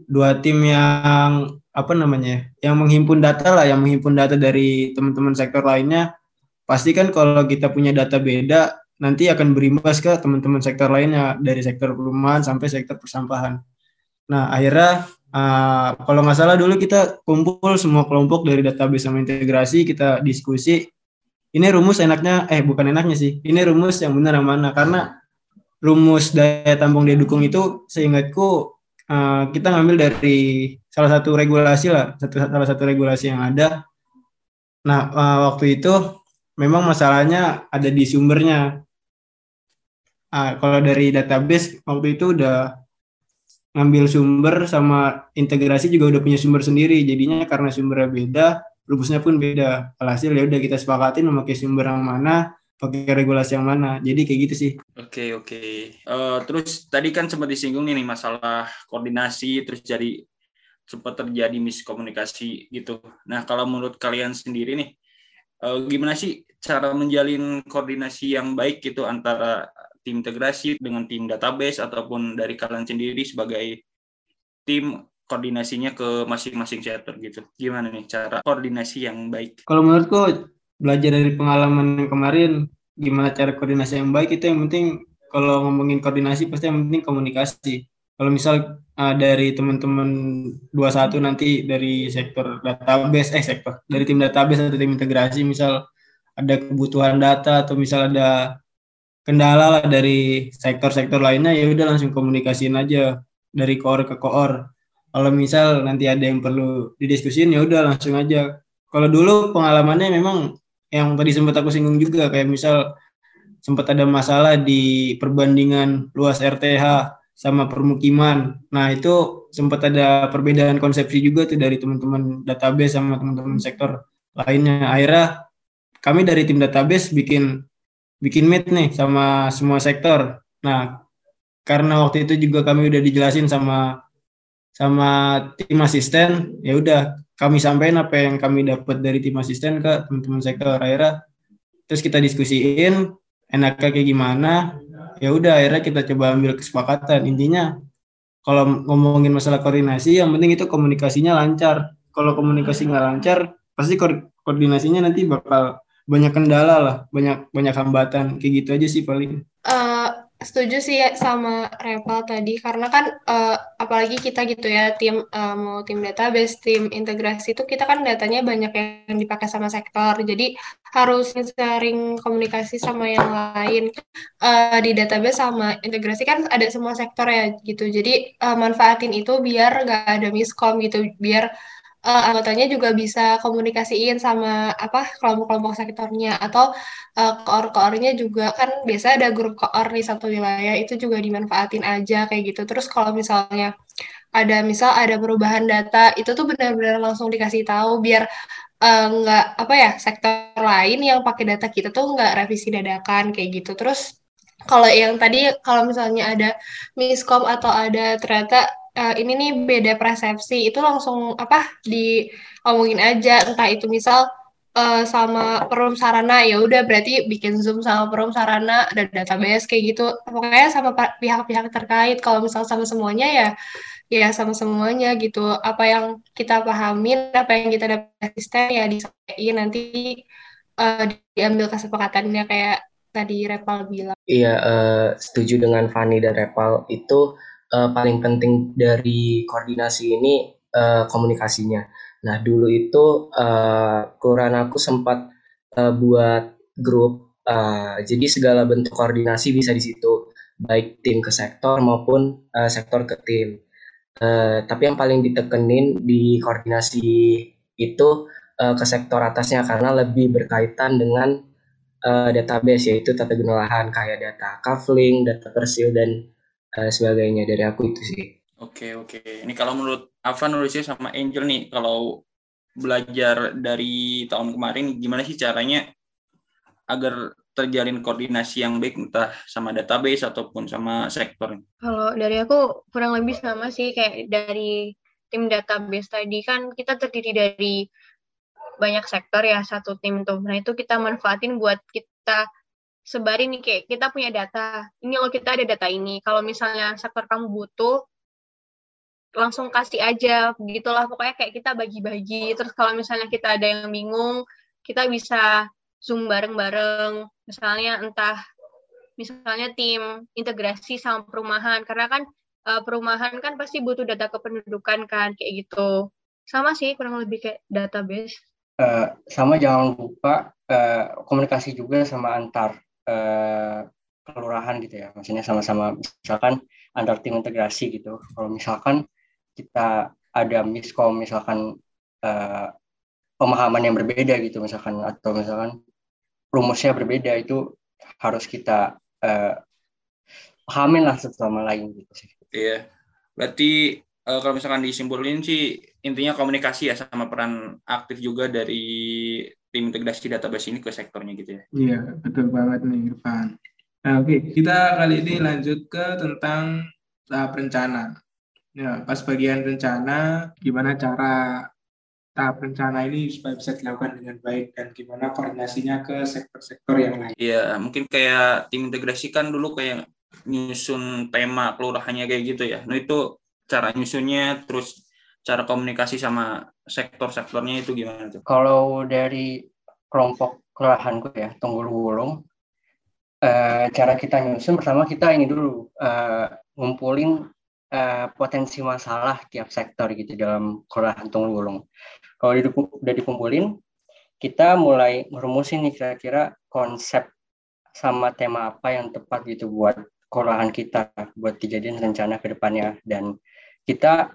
dua tim yang apa namanya yang menghimpun data lah yang menghimpun data dari teman-teman sektor lainnya pasti kan kalau kita punya data beda nanti akan berimbas ke teman-teman sektor lainnya dari sektor perumahan sampai sektor persampahan. Nah akhirnya uh, kalau nggak salah dulu kita kumpul semua kelompok dari database sama integrasi kita diskusi. Ini rumus enaknya eh bukan enaknya sih. Ini rumus yang benar yang mana? Karena rumus daya tampung daya dukung itu seingatku uh, kita ngambil dari salah satu regulasi lah satu salah satu regulasi yang ada. Nah uh, waktu itu memang masalahnya ada di sumbernya. Ah, kalau dari database waktu itu udah ngambil sumber sama integrasi juga udah punya sumber sendiri. Jadinya karena sumbernya beda, rumusnya pun beda. Alhasil ya udah kita sepakatin memakai sumber yang mana, pakai regulasi yang mana. Jadi kayak gitu sih. Oke okay, oke. Okay. Uh, eh, terus tadi kan sempat disinggung nih masalah koordinasi, terus jadi sempat terjadi miskomunikasi gitu. Nah kalau menurut kalian sendiri nih, uh, gimana sih cara menjalin koordinasi yang baik gitu antara tim integrasi dengan tim database ataupun dari kalian sendiri sebagai tim koordinasinya ke masing-masing chapter gitu. Gimana nih cara koordinasi yang baik? Kalau menurutku belajar dari pengalaman yang kemarin gimana cara koordinasi yang baik itu yang penting kalau ngomongin koordinasi pasti yang penting komunikasi kalau misal uh, dari teman-teman 21 nanti dari sektor database eh sektor dari tim database atau tim integrasi misal ada kebutuhan data atau misal ada kendala lah dari sektor-sektor lainnya ya udah langsung komunikasiin aja dari core ke core kalau misal nanti ada yang perlu didiskusin ya udah langsung aja kalau dulu pengalamannya memang yang tadi sempat aku singgung juga kayak misal sempat ada masalah di perbandingan luas RTH sama permukiman. Nah, itu sempat ada perbedaan konsepsi juga tuh dari teman-teman database sama teman-teman sektor lainnya. Akhirnya kami dari tim database bikin bikin meet nih sama semua sektor. Nah, karena waktu itu juga kami udah dijelasin sama sama tim asisten, ya udah kami sampaikan apa yang kami dapat dari tim asisten ke teman-teman sektor. Akhirnya terus kita diskusiin enaknya kayak gimana ya udah akhirnya kita coba ambil kesepakatan. Intinya kalau ngomongin masalah koordinasi yang penting itu komunikasinya lancar. Kalau komunikasi nggak lancar pasti koordinasinya nanti bakal banyak kendala lah banyak banyak hambatan. Kayak gitu aja sih paling. Uh, setuju sih sama Reval tadi. Karena kan uh, apalagi kita gitu ya tim uh, mau tim database tim integrasi itu kita kan datanya banyak yang dipakai sama sektor. Jadi harus sering komunikasi sama yang lain. Uh, di database sama integrasi kan ada semua sektor ya gitu. Jadi uh, manfaatin itu biar nggak ada miskom gitu. Biar uh, anggotanya juga bisa komunikasiin sama apa kelompok-kelompok sektornya atau uh, koor-koornya juga kan biasa ada grup koor di satu wilayah itu juga dimanfaatin aja kayak gitu. Terus kalau misalnya ada misal ada perubahan data itu tuh benar-benar langsung dikasih tahu biar uh, nggak apa ya sektor lain yang pakai data kita tuh nggak revisi dadakan kayak gitu. Terus kalau yang tadi kalau misalnya ada miskom atau ada ternyata uh, ini nih beda persepsi. Itu langsung apa diomongin aja. Entah itu misal uh, sama perum sarana ya udah berarti bikin zoom sama perum sarana dan database kayak gitu. Pokoknya sama pihak-pihak terkait. Kalau misal sama semuanya ya ya sama semuanya gitu. Apa yang kita pahamin apa yang kita dapat asisten ya disampaikan nanti uh, diambil kesepakatannya kayak tadi Repal bilang. Iya, uh, setuju dengan Fani dan Repal. Itu uh, paling penting dari koordinasi ini uh, komunikasinya. Nah dulu itu uh, kelurahan aku sempat uh, buat grup, uh, jadi segala bentuk koordinasi bisa di situ, baik tim ke sektor maupun uh, sektor ke tim. Uh, tapi yang paling ditekenin di koordinasi itu uh, ke sektor atasnya karena lebih berkaitan dengan uh, database yaitu tata guna lahan kayak data kafling, data persil dan uh, sebagainya dari aku itu sih. Oke oke. Ini kalau menurut Ava nulisnya sama Angel nih, kalau belajar dari tahun kemarin gimana sih caranya agar terjalin koordinasi yang baik entah sama database ataupun sama sektor? Kalau dari aku kurang lebih sama sih kayak dari tim database tadi kan kita terdiri dari banyak sektor ya satu tim tuh. Nah itu kita manfaatin buat kita sebarin nih kayak kita punya data. Ini loh kita ada data ini. Kalau misalnya sektor kamu butuh langsung kasih aja begitulah pokoknya kayak kita bagi-bagi. Terus kalau misalnya kita ada yang bingung kita bisa zoom bareng-bareng. Misalnya entah misalnya tim integrasi sama perumahan. Karena kan uh, perumahan kan pasti butuh data kependudukan kan kayak gitu. Sama sih kurang lebih kayak database. Uh, sama jangan lupa uh, komunikasi juga sama antar eh, kelurahan gitu ya. Maksudnya sama-sama misalkan antar tim integrasi gitu. Kalau misalkan kita ada miskom misalkan eh, pemahaman yang berbeda gitu misalkan atau misalkan rumusnya berbeda itu harus kita eh, pahamin lah satu sama lain gitu sih. Iya. Berarti uh, kalau misalkan disimpulin sih intinya komunikasi ya sama peran aktif juga dari tim integrasi database ini ke sektornya gitu ya. Iya, betul banget nih Irfan. Nah, oke, okay. kita kali ini lanjut ke tentang tahap rencana. Ya, pas bagian rencana, gimana cara tahap rencana ini supaya bisa dilakukan dengan baik dan gimana koordinasinya ke sektor-sektor yang lain. Iya, mungkin kayak tim integrasi kan dulu kayak nyusun tema kelurahannya kayak gitu ya. Nah itu cara nyusunnya, terus cara komunikasi sama sektor-sektornya itu gimana tuh? Kalau dari kelompok kelurahanku ya, Tunggul Wulung, uh, cara kita nyusun pertama kita ini dulu uh, ngumpulin uh, potensi masalah tiap sektor gitu dalam kelurahan Tunggul Wulung. Kalau udah dikumpulin, kita mulai merumusin nih kira-kira konsep sama tema apa yang tepat gitu buat kelurahan kita, buat kejadian rencana ke depannya. Dan kita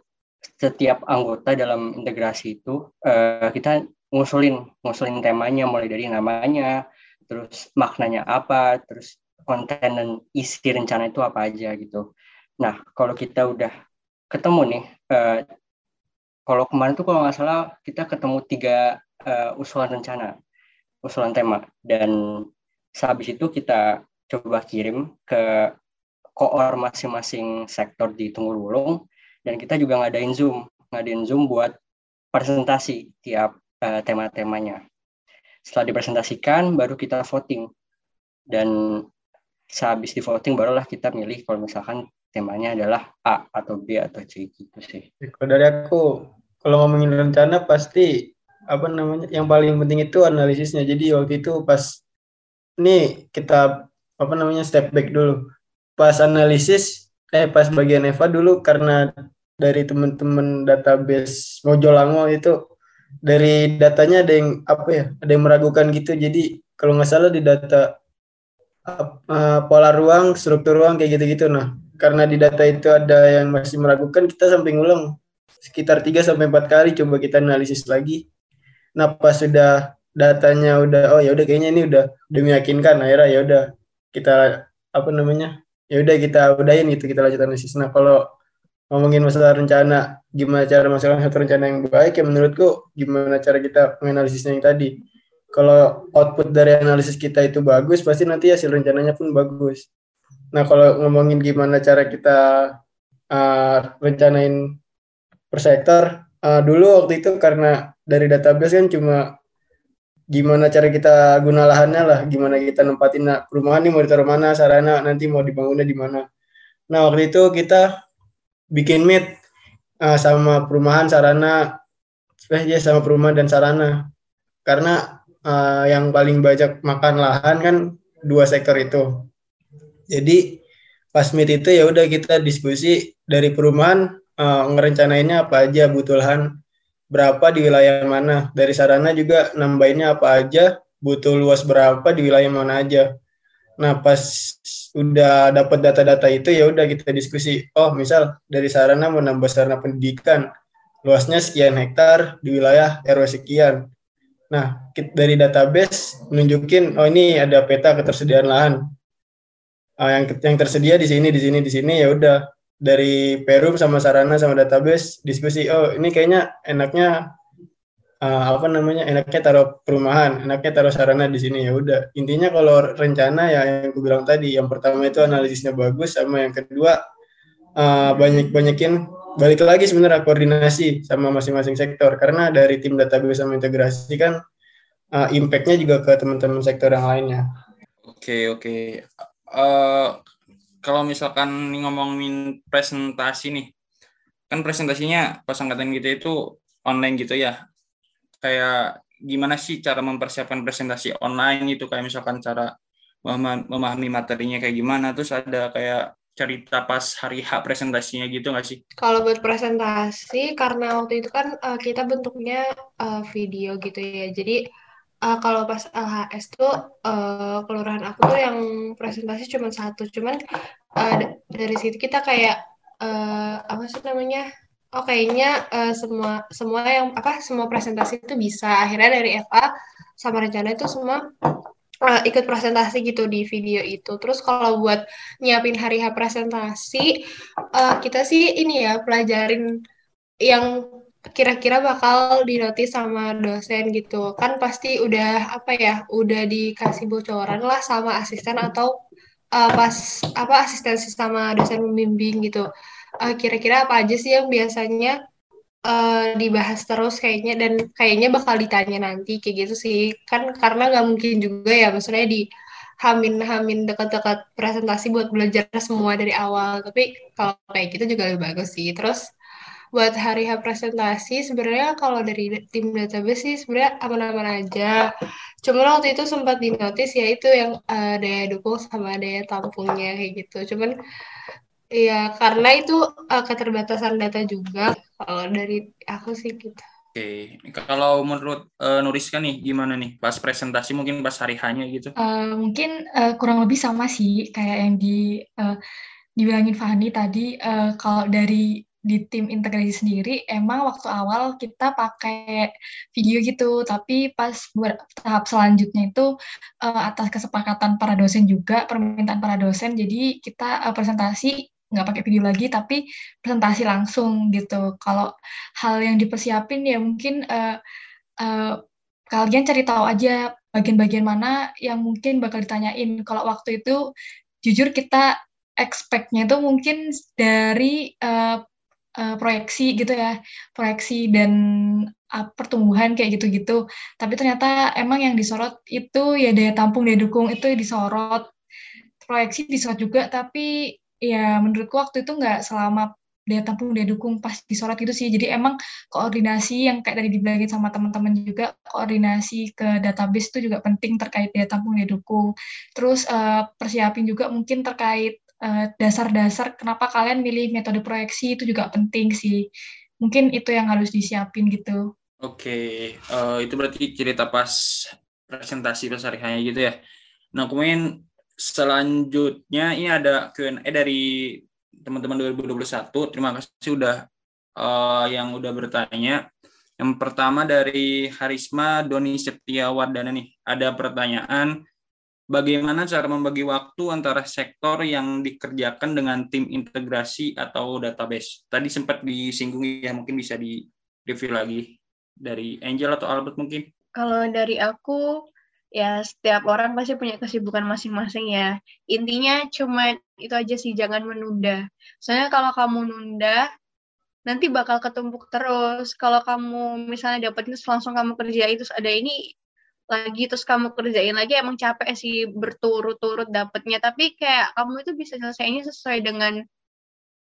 setiap anggota dalam integrasi itu uh, kita ngusulin ngusulin temanya mulai dari namanya terus maknanya apa terus konten dan isi rencana itu apa aja gitu. Nah kalau kita udah ketemu nih uh, kalau kemarin tuh kalau nggak salah kita ketemu tiga uh, usulan rencana usulan tema. Dan sehabis itu kita coba kirim ke koor masing-masing sektor di Tunggul Wulung dan kita juga ngadain Zoom, ngadain Zoom buat presentasi tiap uh, tema-temanya. Setelah dipresentasikan, baru kita voting. Dan sehabis di voting, barulah kita milih kalau misalkan temanya adalah A atau B atau C gitu sih. Kalau dari aku, kalau ngomongin rencana pasti apa namanya yang paling penting itu analisisnya. Jadi waktu itu pas ini kita apa namanya step back dulu. Pas analisis eh pas bagian Eva dulu karena dari teman-teman database Mojolango itu dari datanya ada yang apa ya ada yang meragukan gitu jadi kalau nggak salah di data uh, pola ruang struktur ruang kayak gitu-gitu nah karena di data itu ada yang masih meragukan kita sampai ngulang sekitar 3 sampai 4 kali coba kita analisis lagi. Nah, pas sudah datanya udah oh ya udah kayaknya ini udah udah meyakinkan akhirnya ya udah kita apa namanya? Ya udah kita udahin itu kita lanjut analisis. Nah, kalau ngomongin masalah rencana gimana cara masalah satu rencana yang baik ya menurutku gimana cara kita menganalisisnya yang tadi. Kalau output dari analisis kita itu bagus pasti nanti hasil rencananya pun bagus. Nah kalau ngomongin gimana cara kita uh, rencanain per sektor uh, dulu waktu itu karena dari database kan cuma gimana cara kita guna lahannya lah gimana kita nempatin nah, perumahan ini mau ditaruh mana sarana nanti mau dibangunnya di mana. Nah waktu itu kita bikin meet uh, sama perumahan sarana eh ya sama perumahan dan sarana. Karena uh, yang paling banyak makan lahan kan dua sektor itu. Jadi pas meet itu ya udah kita diskusi dari perumahan uh, ngerencanainnya apa aja butuh lahan berapa di wilayah mana. Dari sarana juga nambahinnya apa aja butuh luas berapa di wilayah mana aja nah pas udah dapat data-data itu ya udah kita diskusi oh misal dari sarana mau nambah sarana pendidikan luasnya sekian hektar di wilayah RW sekian. Nah dari database nunjukin oh ini ada peta ketersediaan lahan. Uh, yang yang tersedia di sini di sini di sini ya udah. Dari Perum sama Sarana sama database diskusi oh ini kayaknya enaknya uh, apa namanya enaknya taruh perumahan enaknya taruh sarana di sini ya udah intinya kalau rencana ya yang aku bilang tadi yang pertama itu analisisnya bagus sama yang kedua uh, banyak banyakin balik lagi sebenarnya koordinasi sama masing-masing sektor karena dari tim database sama integrasi kan uh, impactnya juga ke teman-teman sektor yang lainnya. Oke oke. Uh, kalau misalkan ngomongin presentasi nih, kan presentasinya pas angkatan kita itu online gitu ya. Kayak gimana sih cara mempersiapkan presentasi online itu kayak misalkan cara memahami materinya kayak gimana terus ada kayak cerita pas hari H presentasinya gitu nggak sih? Kalau buat presentasi karena waktu itu kan uh, kita bentuknya uh, video gitu ya. Jadi uh, kalau pas LHS tuh uh, kelurahan aku tuh yang presentasi cuma satu cuman uh, dari situ kita kayak uh, apa sih namanya oh kayaknya uh, semua semua yang apa semua presentasi itu bisa. Akhirnya dari FA sama rencana itu semua uh, ikut presentasi gitu di video itu. Terus kalau buat nyiapin hari H presentasi uh, kita sih ini ya pelajarin yang kira-kira bakal dinotis sama dosen gitu. Kan pasti udah apa ya udah dikasih bocoran lah sama asisten atau uh, pas apa asistensi sama dosen membimbing gitu uh, kira-kira apa aja sih yang biasanya uh, dibahas terus kayaknya dan kayaknya bakal ditanya nanti kayak gitu sih kan karena nggak mungkin juga ya maksudnya di hamin-hamin dekat-dekat presentasi buat belajar semua dari awal tapi kalau kayak gitu juga lebih bagus sih terus buat hari H presentasi sebenarnya kalau dari tim database sih sebenarnya aman-aman aja. Cuma waktu itu sempat dinotis ya itu yang uh, daya dukung sama daya tampungnya kayak gitu. Cuman ya karena itu uh, keterbatasan data juga kalau dari aku sih gitu. Oke, kalau menurut uh, Nuriska nih gimana nih pas presentasi mungkin pas hari hanya gitu? Uh, mungkin uh, kurang lebih sama sih kayak yang di uh, dibilangin Fahani tadi. Uh, kalau dari di tim integrasi sendiri emang waktu awal kita pakai video gitu tapi pas buat tahap selanjutnya itu uh, atas kesepakatan para dosen juga permintaan para dosen jadi kita uh, presentasi nggak pakai video lagi tapi presentasi langsung gitu kalau hal yang dipersiapin ya mungkin uh, uh, kalian cari tahu aja bagian-bagian mana yang mungkin bakal ditanyain kalau waktu itu jujur kita expect-nya itu mungkin dari uh, uh, proyeksi gitu ya, proyeksi dan uh, pertumbuhan kayak gitu-gitu. Tapi ternyata emang yang disorot itu ya daya tampung, daya dukung itu disorot. Proyeksi disorot juga, tapi ya menurutku waktu itu nggak selama daya tampung daya dukung pas disorot gitu sih jadi emang koordinasi yang kayak tadi dibilangin sama teman-teman juga koordinasi ke database itu juga penting terkait daya tampung daya dukung terus uh, persiapin juga mungkin terkait Eh, dasar-dasar kenapa kalian milih metode proyeksi itu juga penting sih. Mungkin itu yang harus disiapin gitu. Oke, uh, itu berarti cerita pas presentasi pas hari gitu ya. Nah, kemudian selanjutnya ini ada Q&A dari teman-teman 2021. Terima kasih sudah uh, yang udah bertanya. Yang pertama dari Harisma Doni Setiawardana nih. Ada pertanyaan, bagaimana cara membagi waktu antara sektor yang dikerjakan dengan tim integrasi atau database? Tadi sempat disinggung ya, mungkin bisa di review lagi dari Angel atau Albert mungkin. Kalau dari aku, ya setiap orang pasti punya kesibukan masing-masing ya. Intinya cuma itu aja sih, jangan menunda. Soalnya kalau kamu nunda, nanti bakal ketumpuk terus. Kalau kamu misalnya dapat itu langsung kamu kerjain terus ada ini lagi terus kamu kerjain lagi emang capek sih berturut-turut dapetnya tapi kayak kamu itu bisa selesainya sesuai dengan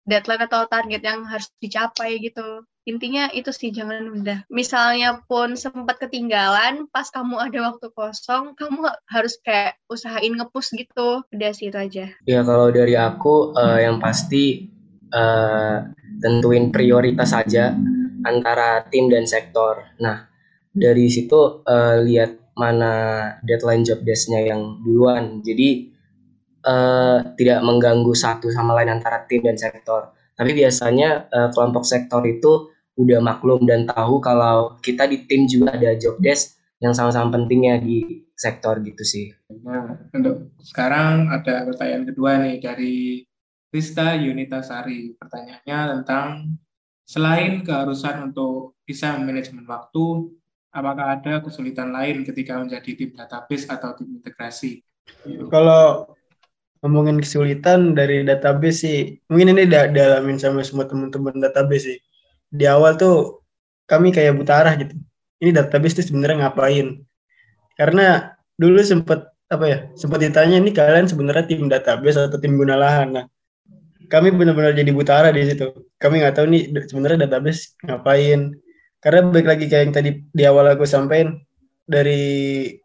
deadline atau target yang harus dicapai gitu intinya itu sih jangan nunda misalnya pun sempat ketinggalan pas kamu ada waktu kosong kamu harus kayak usahain ngepus gitu udah sih itu aja ya kalau dari aku uh, yang pasti uh, tentuin prioritas saja antara tim dan sektor. Nah, dari situ uh, lihat mana deadline job desk-nya yang duluan. Jadi uh, tidak mengganggu satu sama lain antara tim dan sektor. Tapi biasanya uh, kelompok sektor itu udah maklum dan tahu kalau kita di tim juga ada job desk yang sama-sama pentingnya di sektor gitu sih. Nah, untuk sekarang ada pertanyaan kedua nih dari Rista Yunita Sari. Pertanyaannya tentang selain keharusan untuk bisa manajemen waktu, apakah ada kesulitan lain ketika menjadi tim database atau tim integrasi? Kalau ngomongin kesulitan dari database sih, mungkin ini udah dialamin sama semua teman-teman database sih. Di awal tuh kami kayak buta arah gitu. Ini database tuh sebenarnya ngapain? Karena dulu sempat apa ya sempat ditanya ini kalian sebenarnya tim database atau tim guna lahan nah kami benar-benar jadi buta arah di situ. Kami nggak tahu nih sebenarnya database ngapain. Karena baik lagi kayak yang tadi di awal aku sampaikan, dari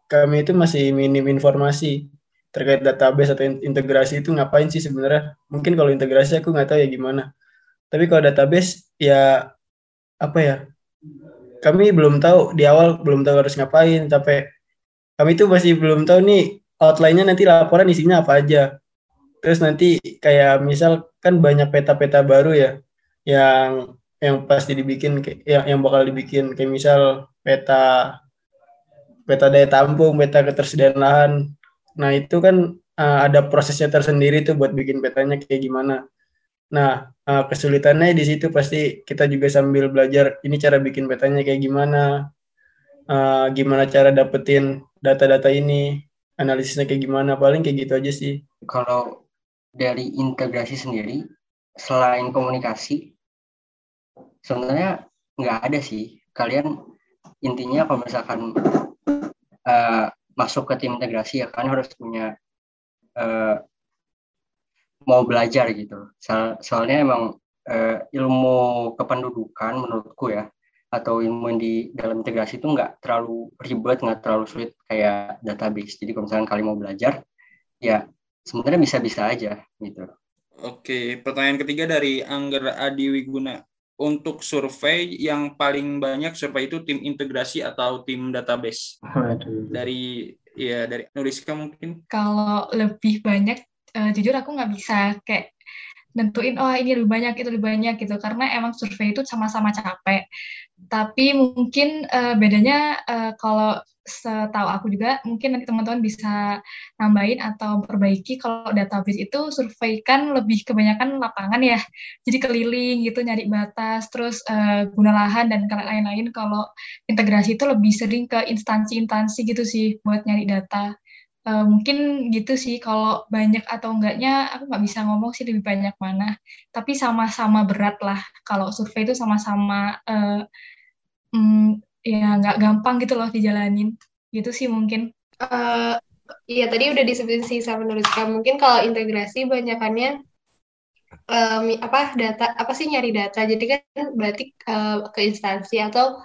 kami itu masih minim informasi terkait database atau integrasi itu ngapain sih sebenarnya. Mungkin kalau integrasi aku nggak tahu ya gimana. Tapi kalau database ya apa ya? Kami belum tahu di awal belum tahu harus ngapain. Tapi kami itu masih belum tahu nih outline-nya nanti laporan isinya apa aja. Terus nanti kayak misal kan banyak peta-peta baru ya yang yang pasti dibikin yang yang bakal dibikin kayak misal peta peta daya tampung, peta ketersediaan lahan. Nah, itu kan uh, ada prosesnya tersendiri tuh buat bikin petanya kayak gimana. Nah, uh, kesulitannya di situ pasti kita juga sambil belajar ini cara bikin petanya kayak gimana, uh, gimana cara dapetin data-data ini, analisisnya kayak gimana, paling kayak gitu aja sih. Kalau dari integrasi sendiri selain komunikasi sebenarnya nggak ada sih kalian intinya kalau misalkan uh, masuk ke tim integrasi ya kan harus punya uh, mau belajar gitu so soalnya emang uh, ilmu kependudukan menurutku ya atau ilmu di dalam integrasi itu nggak terlalu ribet nggak terlalu sulit kayak database jadi kalau misalkan kalian mau belajar ya sebenarnya bisa-bisa aja gitu. Oke, pertanyaan ketiga dari Angger Adi Wiguna. Untuk survei yang paling banyak survei itu tim integrasi atau tim database? Aduh. Dari ya dari Nuriska mungkin. Kalau lebih banyak, uh, jujur aku nggak bisa kayak nentuin oh ini lebih banyak itu lebih banyak gitu. Karena emang survei itu sama-sama capek. Tapi mungkin uh, bedanya uh, kalau setahu aku juga mungkin nanti teman-teman bisa nambahin atau perbaiki kalau database itu survei kan lebih kebanyakan lapangan ya. Jadi keliling gitu nyari batas terus uh, guna lahan dan lain-lain. Kalau integrasi itu lebih sering ke instansi-instansi gitu sih buat nyari data uh, mungkin gitu sih kalau banyak atau enggaknya aku nggak bisa ngomong sih lebih banyak mana tapi sama-sama berat lah kalau survei itu sama-sama uh, um, ya nggak gampang gitu loh dijalanin gitu sih mungkin uh, Iya tadi udah disebutin sih sama Nuriska. Mungkin kalau integrasi banyakannya um, apa data apa sih nyari data. Jadi kan berarti uh, ke instansi atau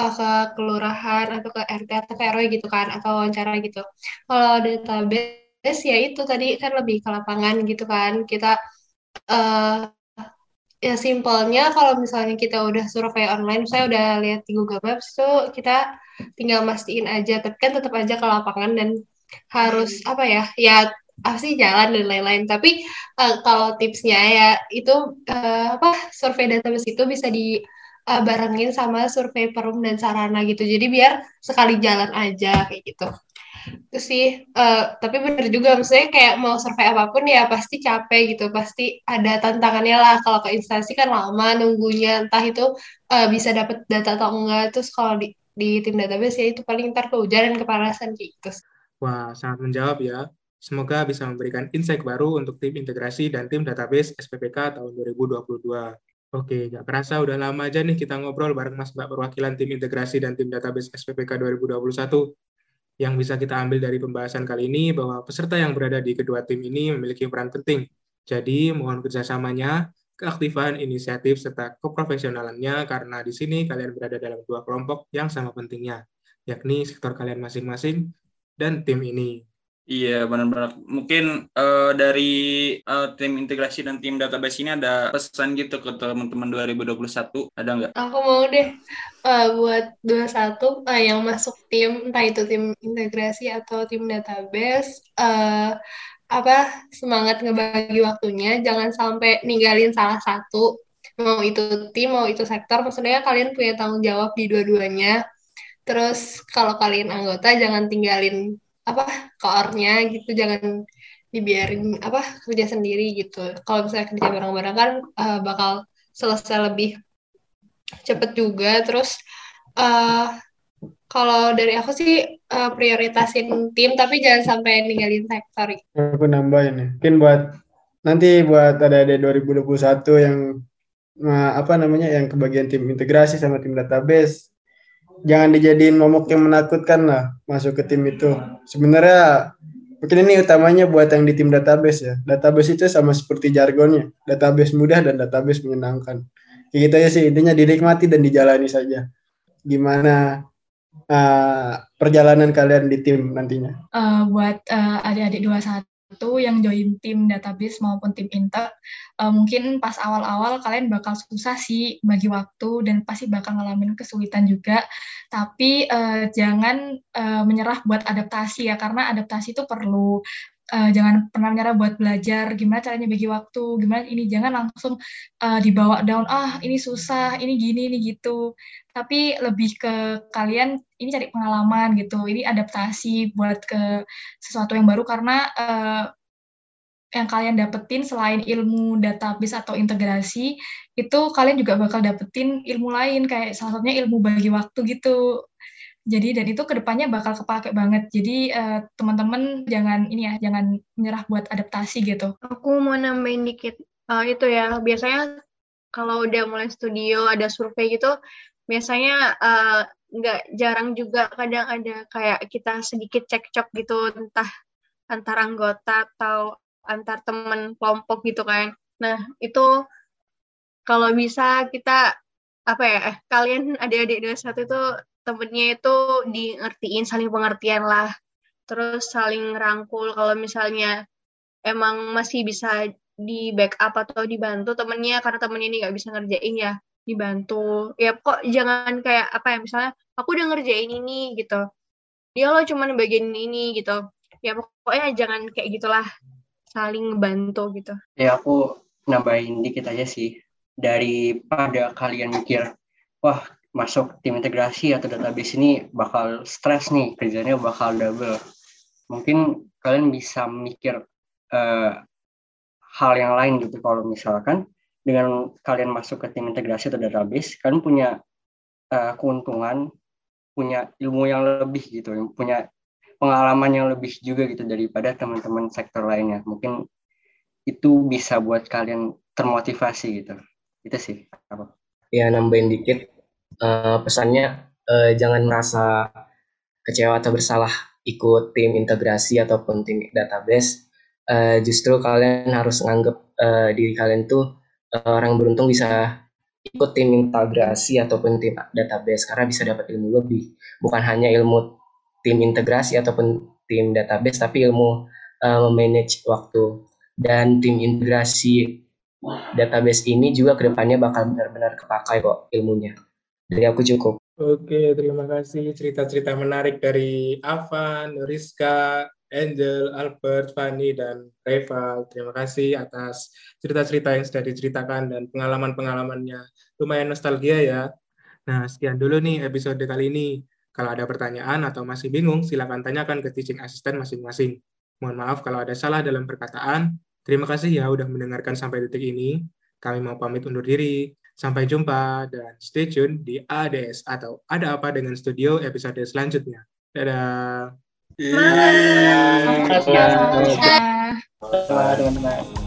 uh, ke kelurahan atau ke RT atau ke RW gitu kan atau wawancara gitu. Kalau database ya itu tadi kan lebih ke lapangan gitu kan. Kita uh, ya simpelnya kalau misalnya kita udah survei online, saya udah lihat di Google Maps tuh kita tinggal mastiin aja, tapi kan tetap aja ke lapangan dan harus apa ya, ya pasti jalan dan lain-lain. Tapi uh, kalau tipsnya ya itu uh, apa survei database itu bisa di uh, barengin sama survei perum dan sarana gitu. Jadi biar sekali jalan aja kayak gitu. Itu sih, uh, tapi bener juga maksudnya kayak mau survei apa pun ya pasti capek gitu, pasti ada tantangannya lah. Kalau ke instansi kan lama nunggunya, entah itu uh, bisa dapat data atau enggak. Terus kalau di, di tim database ya itu paling ntar kehujanan kepanasan gitu. Wah, sangat menjawab ya. Semoga bisa memberikan insight baru untuk tim integrasi dan tim database SPPK tahun 2022. Oke, nggak kerasa udah lama aja nih kita ngobrol bareng Mas Mbak perwakilan tim integrasi dan tim database SPPK 2021. Yang bisa kita ambil dari pembahasan kali ini bahwa peserta yang berada di kedua tim ini memiliki peran penting. Jadi, mohon kerjasamanya, keaktifan inisiatif, serta keprofesionalannya karena di sini kalian berada dalam dua kelompok yang sama pentingnya, yakni sektor kalian masing-masing dan tim ini. Iya benar-benar. Mungkin uh, dari uh, tim integrasi dan tim database ini ada pesan gitu ke teman-teman 2021 ada nggak? Aku mau deh uh, buat 21 uh, yang masuk tim entah itu tim integrasi atau tim database uh, apa semangat ngebagi waktunya jangan sampai ninggalin salah satu mau itu tim mau itu sektor maksudnya kalian punya tanggung jawab di dua-duanya terus kalau kalian anggota jangan tinggalin apa koornya gitu jangan dibiarin apa kerja sendiri gitu kalau misalnya kerja bareng-bareng kan uh, bakal selesai lebih cepet juga terus uh, kalau dari aku sih uh, prioritasin tim tapi jangan sampai ninggalin sektor. Aku nambahin ya. Mungkin buat nanti buat ada ada 2021 yang apa namanya yang kebagian tim integrasi sama tim database jangan dijadiin momok yang menakutkan lah masuk ke tim itu. Sebenarnya mungkin ini utamanya buat yang di tim database ya. Database itu sama seperti jargonnya, database mudah dan database menyenangkan. Kayak gitu ya sih intinya dinikmati dan dijalani saja. Gimana uh, perjalanan kalian di tim nantinya? Uh, buat uh, adik-adik 21 itu yang join tim database maupun tim inter uh, mungkin pas awal-awal kalian bakal susah sih bagi waktu dan pasti bakal ngalamin kesulitan juga. Tapi uh, jangan uh, menyerah buat adaptasi ya karena adaptasi itu perlu uh, jangan pernah menyerah buat belajar. Gimana caranya bagi waktu? Gimana ini? Jangan langsung uh, dibawa down. Ah ini susah ini gini ini gitu. Tapi lebih ke kalian ini cari pengalaman gitu. Ini adaptasi buat ke sesuatu yang baru karena uh, yang kalian dapetin selain ilmu database atau integrasi itu kalian juga bakal dapetin ilmu lain. Kayak salah satunya ilmu bagi waktu gitu jadi dan itu ke depannya bakal kepake banget. Jadi uh, teman-teman jangan ini ya jangan menyerah buat adaptasi gitu. Aku mau nambahin dikit uh, itu ya. Biasanya kalau udah mulai studio ada survei gitu biasanya uh, jarang juga kadang ada kayak kita sedikit cekcok gitu entah antar anggota atau antar teman kelompok gitu kan. Nah itu kalau bisa kita apa ya kalian adik-adik dua satu itu temennya itu di ngertiin saling pengertian lah. Terus saling rangkul kalau misalnya emang masih bisa di backup atau dibantu temennya karena temennya ini nggak bisa ngerjain ya dibantu. Ya kok jangan kayak apa ya misalnya aku udah ngerjain ini gitu. Dia lo cuma bagian ini gitu. Ya pokoknya jangan kayak gitulah saling bantu gitu. Ya aku nambahin dikit aja sih daripada kalian mikir wah masuk tim integrasi atau database ini bakal stres nih kerjanya bakal double mungkin kalian bisa mikir uh, hal yang lain gitu kalau misalkan dengan kalian masuk ke tim integrasi atau database, kalian punya uh, keuntungan, punya ilmu yang lebih gitu, punya pengalaman yang lebih juga gitu daripada teman-teman sektor lainnya. Mungkin itu bisa buat kalian termotivasi gitu. Itu sih apa? Ya nambahin dikit uh, pesannya uh, jangan merasa kecewa atau bersalah ikut tim integrasi ataupun tim database. Uh, justru kalian harus menganggap uh, diri kalian tuh Eh, orang beruntung bisa ikut tim integrasi ataupun tim database karena bisa dapat ilmu lebih. Bukan hanya ilmu tim integrasi ataupun tim database tapi ilmu uh, memanage waktu. Dan tim integrasi database ini juga ke depannya bakal benar-benar kepakai kok ilmunya dari aku cukup Oke, terima kasih cerita-cerita menarik dari Avan, Rizka, Angel, Albert, Fanny, dan Reva. Terima kasih atas cerita-cerita yang sudah diceritakan dan pengalaman-pengalamannya. Lumayan nostalgia ya. Nah, sekian dulu nih episode kali ini. Kalau ada pertanyaan atau masih bingung, silakan tanyakan ke teaching assistant masing-masing. Mohon maaf kalau ada salah dalam perkataan. Terima kasih ya udah mendengarkan sampai detik ini. Kami mau pamit undur diri. Sampai jumpa dan stay tune di ADS atau Ada Apa Dengan Studio episode selanjutnya. Dadah. Semangat. Selamat teman-teman.